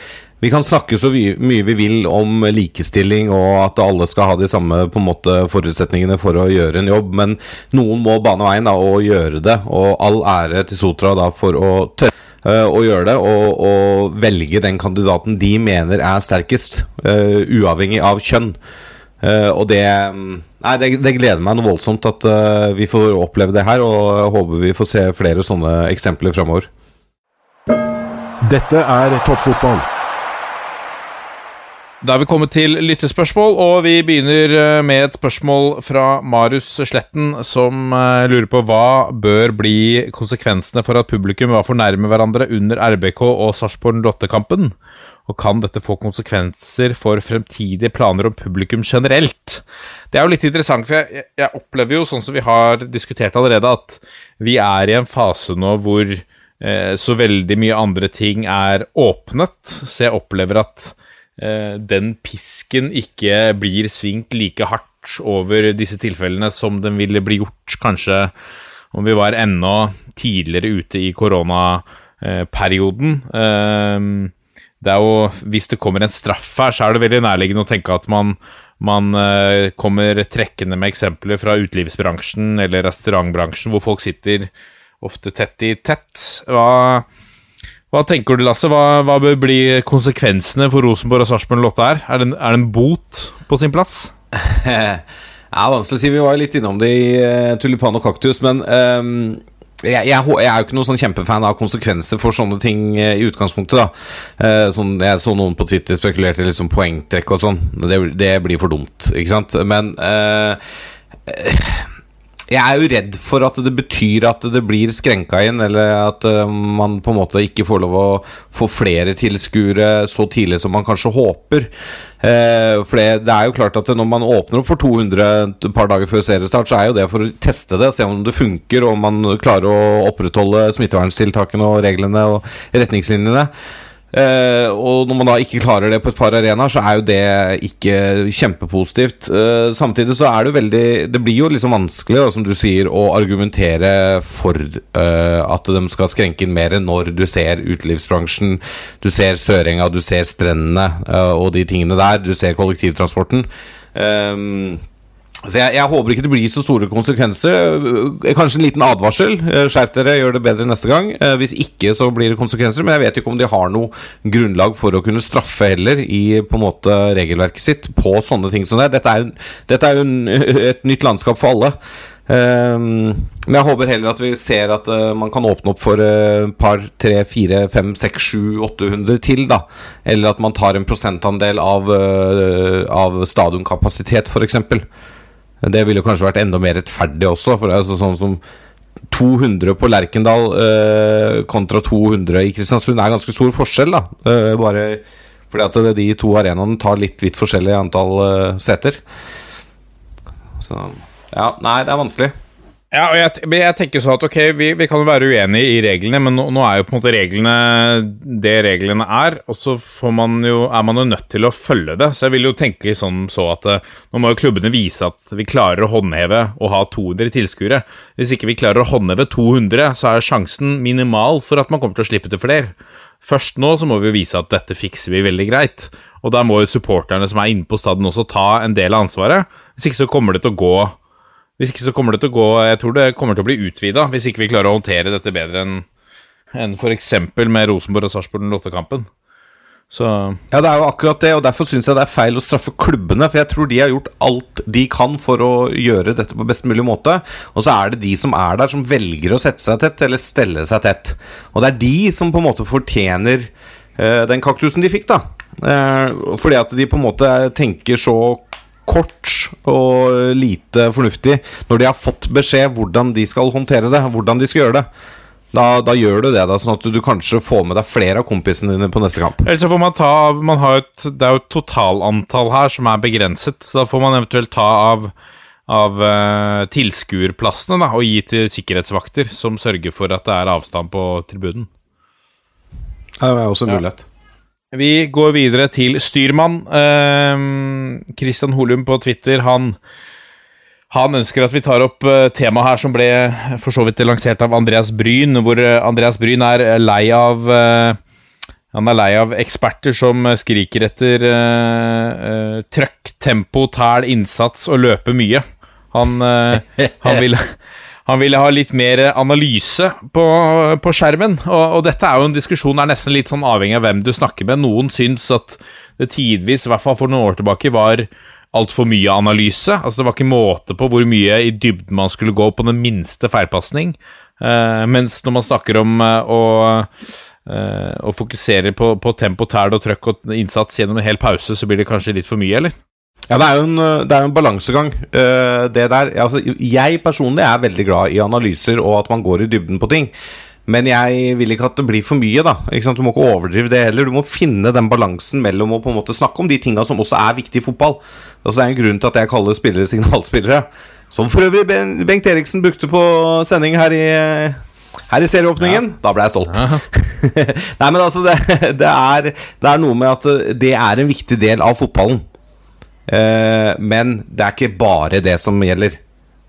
vi kan snakke så mye vi vil om likestilling og at alle skal ha de samme på en måte forutsetningene for å gjøre en jobb, men noen må bane veien da, og gjøre det. Og all ære til Sotra da, for å tørre uh, å gjøre det, og, og, velge den kandidaten de mener er sterkest, uh, uavhengig av kjønn. Uh, og det Nei, det, det, gleder meg noe voldsomt at vi får oppleve det her, og jeg håper vi får se flere sånne eksempler framover.
Dette er toppfotball.
Da er vi kommet til lyttespørsmål, og vi begynner eh, med et spørsmål fra Marius Sletten, som eh, lurer på hva bør bli konsekvensene for at publikum var for nærme hverandre under RBK og Sarpsborg 08-kampen? Og kan dette få konsekvenser for fremtidige planer om publikum generelt? Det er jo litt interessant, for jeg, jeg opplever jo, sånn som vi har diskutert allerede, at vi er i en fase nå hvor eh, så veldig mye andre ting er åpnet. Så jeg opplever at Eh, den pisken ikke blir svingt like hardt over disse tilfellene som den ville bli gjort kanskje om vi var enda tidligere ute i koronaperioden. Ehm, det er jo, hvis det kommer en straff her, så er det veldig nærliggende å tenke at man, man uh, kommer trekkende med eksempler fra utelivsbransjen eller restaurantbransjen, hvor folk sitter ofte tett i tett. Hva hva tenker du, Lasse? Hva, hva bør bli konsekvensene for Rosenborg og Sarpsborg Lotte her? Er det, en, er det en bot på sin plass? [LAUGHS]
Det er vanskelig å si. Vi var litt innom det i uh, Tulipan og kaktus, men ehm, jeg, jeg, jeg er jo ikke noen sånn kjempefan av konsekvenser for sånne ting eh, i utgangspunktet. da Eh, sånn, Jeg så noen på Twitter spekulerte i litt sånn poengtrekk og sånn. Det, det blir for dumt, ikke sant? Men eh, jeg er jo redd for at det betyr at det blir skrenka inn, eller at eh, man på en måte ikke får lov å få flere tilskuere så tidlig som man kanskje håper. Eh, for det, er jo klart at når man åpner opp for 200 et par dager før seriestart, så er jo det for å teste det, se om det funker, og om man klarer å opprettholde smitteverntiltakene og reglene og retningslinjene. Eh, og når man da ikke klarer det på et par arenaer, så er jo det ikke kjempepositivt. Eh, samtidig så er det jo veldig Det blir jo liksom vanskelig, da, som du sier, å argumentere for eh, at de skal skrenke inn mer når du ser utelivsbransjen, du ser Sørenga, du ser strendene og de tingene der, du ser kollektivtransporten. Eh, så jeg, jeg håper ikke det blir så store konsekvenser. Eh, Kanskje en liten advarsel. Eh, Skjerp dere, gjør det bedre neste gang. Eh, Hvis ikke, så blir det konsekvenser. Men jeg vet ikke om de har noe grunnlag for å kunne straffe heller i på en måte regelverket sitt på sånne ting som det. Dette er dette er jo en, [LAUGHS] et nytt landskap for alle. Um, men jeg håper heller at vi ser at uh, man kan åpne opp for et par, tre, fire, fem, seks, sju, 800 til, da. Eller at man tar en prosentandel av, uh, av stadionkapasitet, f.eks. Det ville kanskje vært enda mer rettferdig også. For det er sånn som 200 på Lerkendal eh, kontra 200 i Kristiansund er ganske stor forskjell, da. Eh, bare fordi at de to arenaene tar litt vidt forskjellig antall eh, seter. Så ja, nei, det er vanskelig.
Ja, og jeg, jeg tenker sånn at ok, vi, vi kan jo være uenige i reglene, men nå, nå er jo på en måte reglene det reglene er, og så man jo, er man jo nødt til å følge det. Så jeg vil jo tenke sånn så at eh, nå må jo klubbene vise at vi klarer å håndheve og ha 200 tilskuere. Hvis ikke vi klarer å håndheve 200, så er sjansen minimal for at man kommer til å slippe til flere. Først nå så må vi vise at dette fikser vi veldig greit. Og da må jo supporterne som er inne på stadion også ta en del av ansvaret. Hvis ikke så kommer det til å gå hvis ikke så kommer det til å gå Jeg tror det kommer til å bli utvida hvis ikke vi klarer å håndtere dette bedre enn enn f.eks. med Rosenborg og Sarpsborg den lottekampen. Så
Ja, det er jo akkurat det, og derfor syns jeg det er feil å straffe klubbene. For jeg tror de har gjort alt de kan for å gjøre dette på best mulig måte. Og så er det de som er der, som velger å sette seg tett, eller stelle seg tett. Og det er de som på en måte fortjener uh, den kaktusen de fikk, da. Uh, fordi at de på en måte tenker så kort og lite fornuftig når de har fått beskjed hvordan de skal håndtere det, hvordan de skal gjøre det. Da, da gjør du det, da, sånn at du kanskje får med deg flere av kompisene dine på neste kamp.
Eller så får man ta av man har et, Det er jo et totalantall her som er begrenset, så da får man eventuelt ta av av uh, tilskuerplassene da, og gi til sikkerhetsvakter som sørger for at det er avstand på tribunen.
Det er også en mulighet.
Vi går videre til styrmann. Eh, Christian Holum på Twitter, han, han ønsker at vi tar opp uh, temaet her som ble for så vidt lansert av Andreas Bryn, hvor eh, Andreas Bryn er lei av eh, han er lei av eksperter som skriker etter uh, trøkk, tempo, tæl, innsats og løpe mye. Han, han vil [LAUGHS] han ville ha litt mer analyse på, på skjermen. Og, og, dette er jo en diskusjon er nesten litt sånn avhengig av hvem du snakker med. Noen syns at det tidvis, i hvert fall for noen år tilbake, var altfor mye analyse. Altså Det var ikke måte på hvor mye i dybden man skulle gå på den minste feilpasning. Uh, mens når man snakker om uh, å, uh, fokusere på, på tempo, tæl og trøkk og innsats gjennom en hel pause, så blir det kanskje litt for mye, eller?
Ja, det er jo en, det er en balansegang, uh, det der. Altså, jeg personlig er veldig glad i analyser og at man går i dybden på ting. Men jeg vil ikke at det blir for mye, da. Du må ikke overdrive det heller. Du må finne den balansen mellom å på en måte snakke om de tinga som også er viktige i fotball. Altså, det er en grunn til at jeg kaller spillere signalspillere. Som for øvrig Bengt Eriksen brukte på sending her i her i serieåpningen. Ja. Da ble jeg stolt. [LAUGHS] Nei, men altså, det, det, er, det er noe med at det er en viktig del av fotballen. Uh, men det er ikke bare det som gjelder.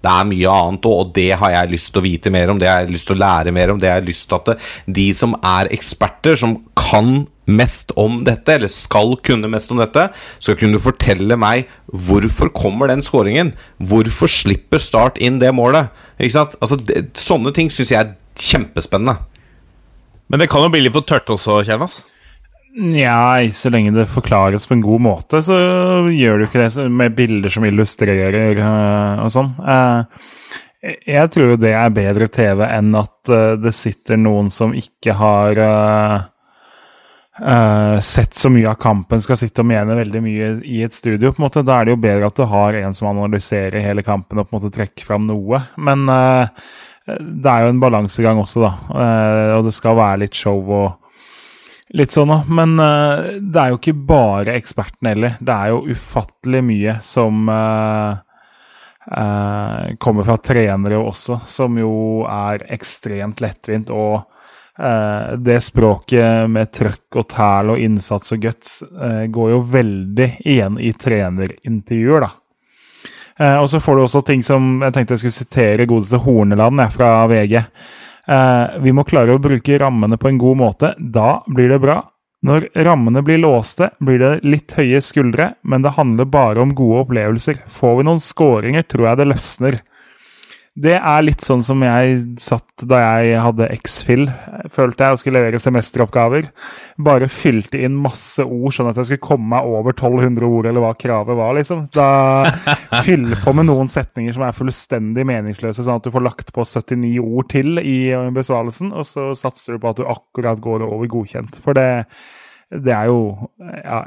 Det er mye annet òg, og det har jeg lyst til å vite mer om. Det har jeg lyst til å lære mer om. Det har jeg lyst til at de som er eksperter, som kan mest om dette, eller skal kunne mest om dette, skal kunne fortelle meg hvorfor kommer den skåringen? Hvorfor slipper Start inn det målet? Ikke sant? Altså, det, sånne ting syns jeg er kjempespennende.
Men det kan jo bli litt for tørt også, Kjernas?
Nja, så lenge det forklares på en god måte, så gjør du ikke det med bilder som illustrerer øh, og sånn. Eh, jeg tror jo det er bedre TV enn at øh, det sitter noen som ikke har sett så mye av kampen, skal sitte og mene veldig mye i et studio. på en måte. Da er det jo bedre at du har en som analyserer hele kampen og på en måte trekker fram noe. Men det er jo en balansegang også, da. Eh, og det skal være litt show og litt sånn, da. Men uh, det er jo ikke bare ekspertene heller. Det er jo ufattelig mye som uh, uh, kommer fra trenere også, som jo er ekstremt lettvint. Og det språket med trøkk og tæl og innsats og guts går jo veldig igjen i trenerintervjuer, da. Og så får du også ting som Jeg tenkte jeg skulle sitere godeste Horneland jeg, fra VG. Eh, vi må klare å bruke rammene på en god måte. Da blir det bra. Når rammene blir låste, blir det litt høye skuldre, men det handler bare om gode opplevelser. Får vi noen skåringer, tror jeg det løsner. Det er litt sånn som jeg satt da jeg hadde X-Fill, følte jeg, og skulle levere semesteroppgaver. Bare fylte inn masse ord sånn at jeg skulle komme meg over 1200 ord, eller hva kravet var, liksom. Da [LAUGHS] fylle på med noen setninger som er fullstendig meningsløse, sånn at du får lagt på 79 ord til i besvarelsen, og så satser du på at du akkurat går over godkjent. For det det er jo Ja.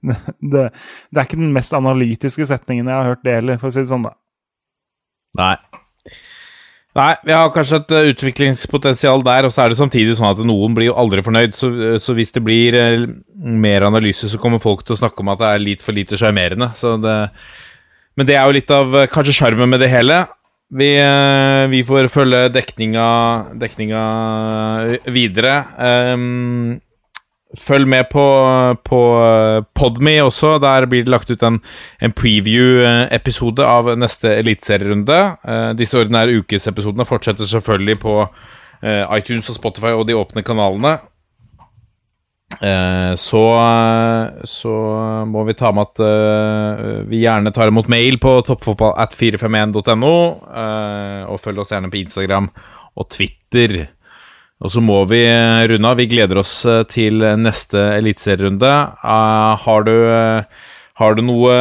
[LAUGHS] Det, det er ikke den mest analytiske setningen jeg har hørt det heller, for å si det sånn, da.
Nei. Nei, vi har kanskje et eh, utviklingspotensial der, og så er det samtidig sånn at noen blir jo aldri fornøyd. Så, så hvis det blir eh, mer analyse, så kommer folk til å snakke om at det er litt for lite sjarmerende. Men det er jo litt av eh, kanskje sjarmen med det hele. Vi, eh, vi får følge dekninga, dekninga videre. Ehm, Følg med på, på Podme også. Der blir det lagt ut en, en preview-episode av neste eliteserierunde. Eh, disse ordinære ukesepisodene fortsetter selvfølgelig på eh, iTunes og Spotify og de åpne kanalene. Eh, så, så må vi ta med at eh, vi gjerne tar imot mail på toppfotball at 451.no. eh, og følg oss gjerne på Instagram og Twitter. Og så må vi eh, runde av. Vi gleder oss eh, til neste eliteserierunde. Eh, har du har du noe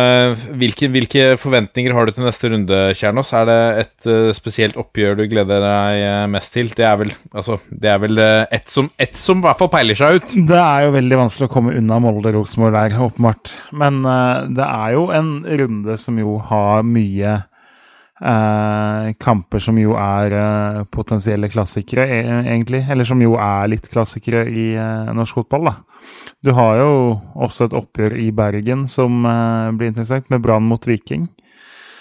hvilke, hvilke forventninger har du til neste runde, Kjernos? Er det et spesielt oppgjør du gleder deg mest til? Det er vel, altså, det er vel ett som, et som i hvert fall peiler seg ut.
Det er jo veldig vanskelig å komme unna Molde-Rosenborg der, åpenbart. Men det er jo en runde som jo har mye eh, kamper som jo er eh, potensielle klassikere, e egentlig. Eller som jo er litt klassikere i eh, norsk fotball, da. Du har jo også et oppgjør i Bergen som eh, blir interessant, med Brann mot Viking.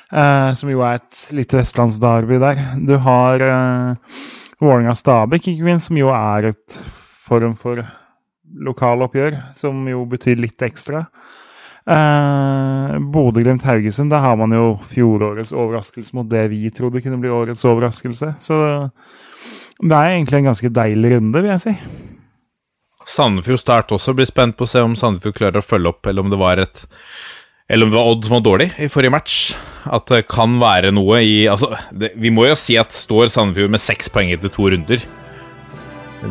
Eh, som jo er et lite vestlandsderby der. Du har eh, Vålerenga-Stabæk, ikke minst, som jo er et form for lokaloppgjør, som jo betyr litt ekstra. Eh, Bodø-Glimt-Haugesund, der har man jo fjorårets overraskelse mot det vi trodde kunne bli årets overraskelse. Så det er egentlig en ganske deilig runde, vil jeg si.
Sandefjord Start også blir spent på å se om Sandefjord klarer å følge opp, eller om det var et eller om det var Odd som var dårlig i forrige match. At det kan være noe i Altså, det, vi må jo si at står Sandefjord med seks poeng etter to runder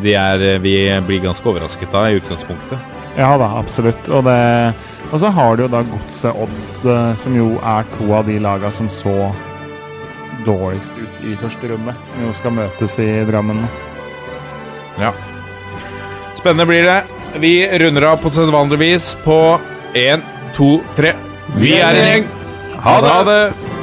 de er, Vi blir ganske overrasket da, i utgangspunktet.
Ja da, absolutt. Og, det, og så har du jo da Godset Odd, eh, som jo er to av de laga som så dårligst ut i første runde. Som jo skal møtes i Drammen.
Ja. Spennende blir det. Vi runder av på sedvanlig vis på én, to, tre. Vi er en gjeng! Ha det! Ha det.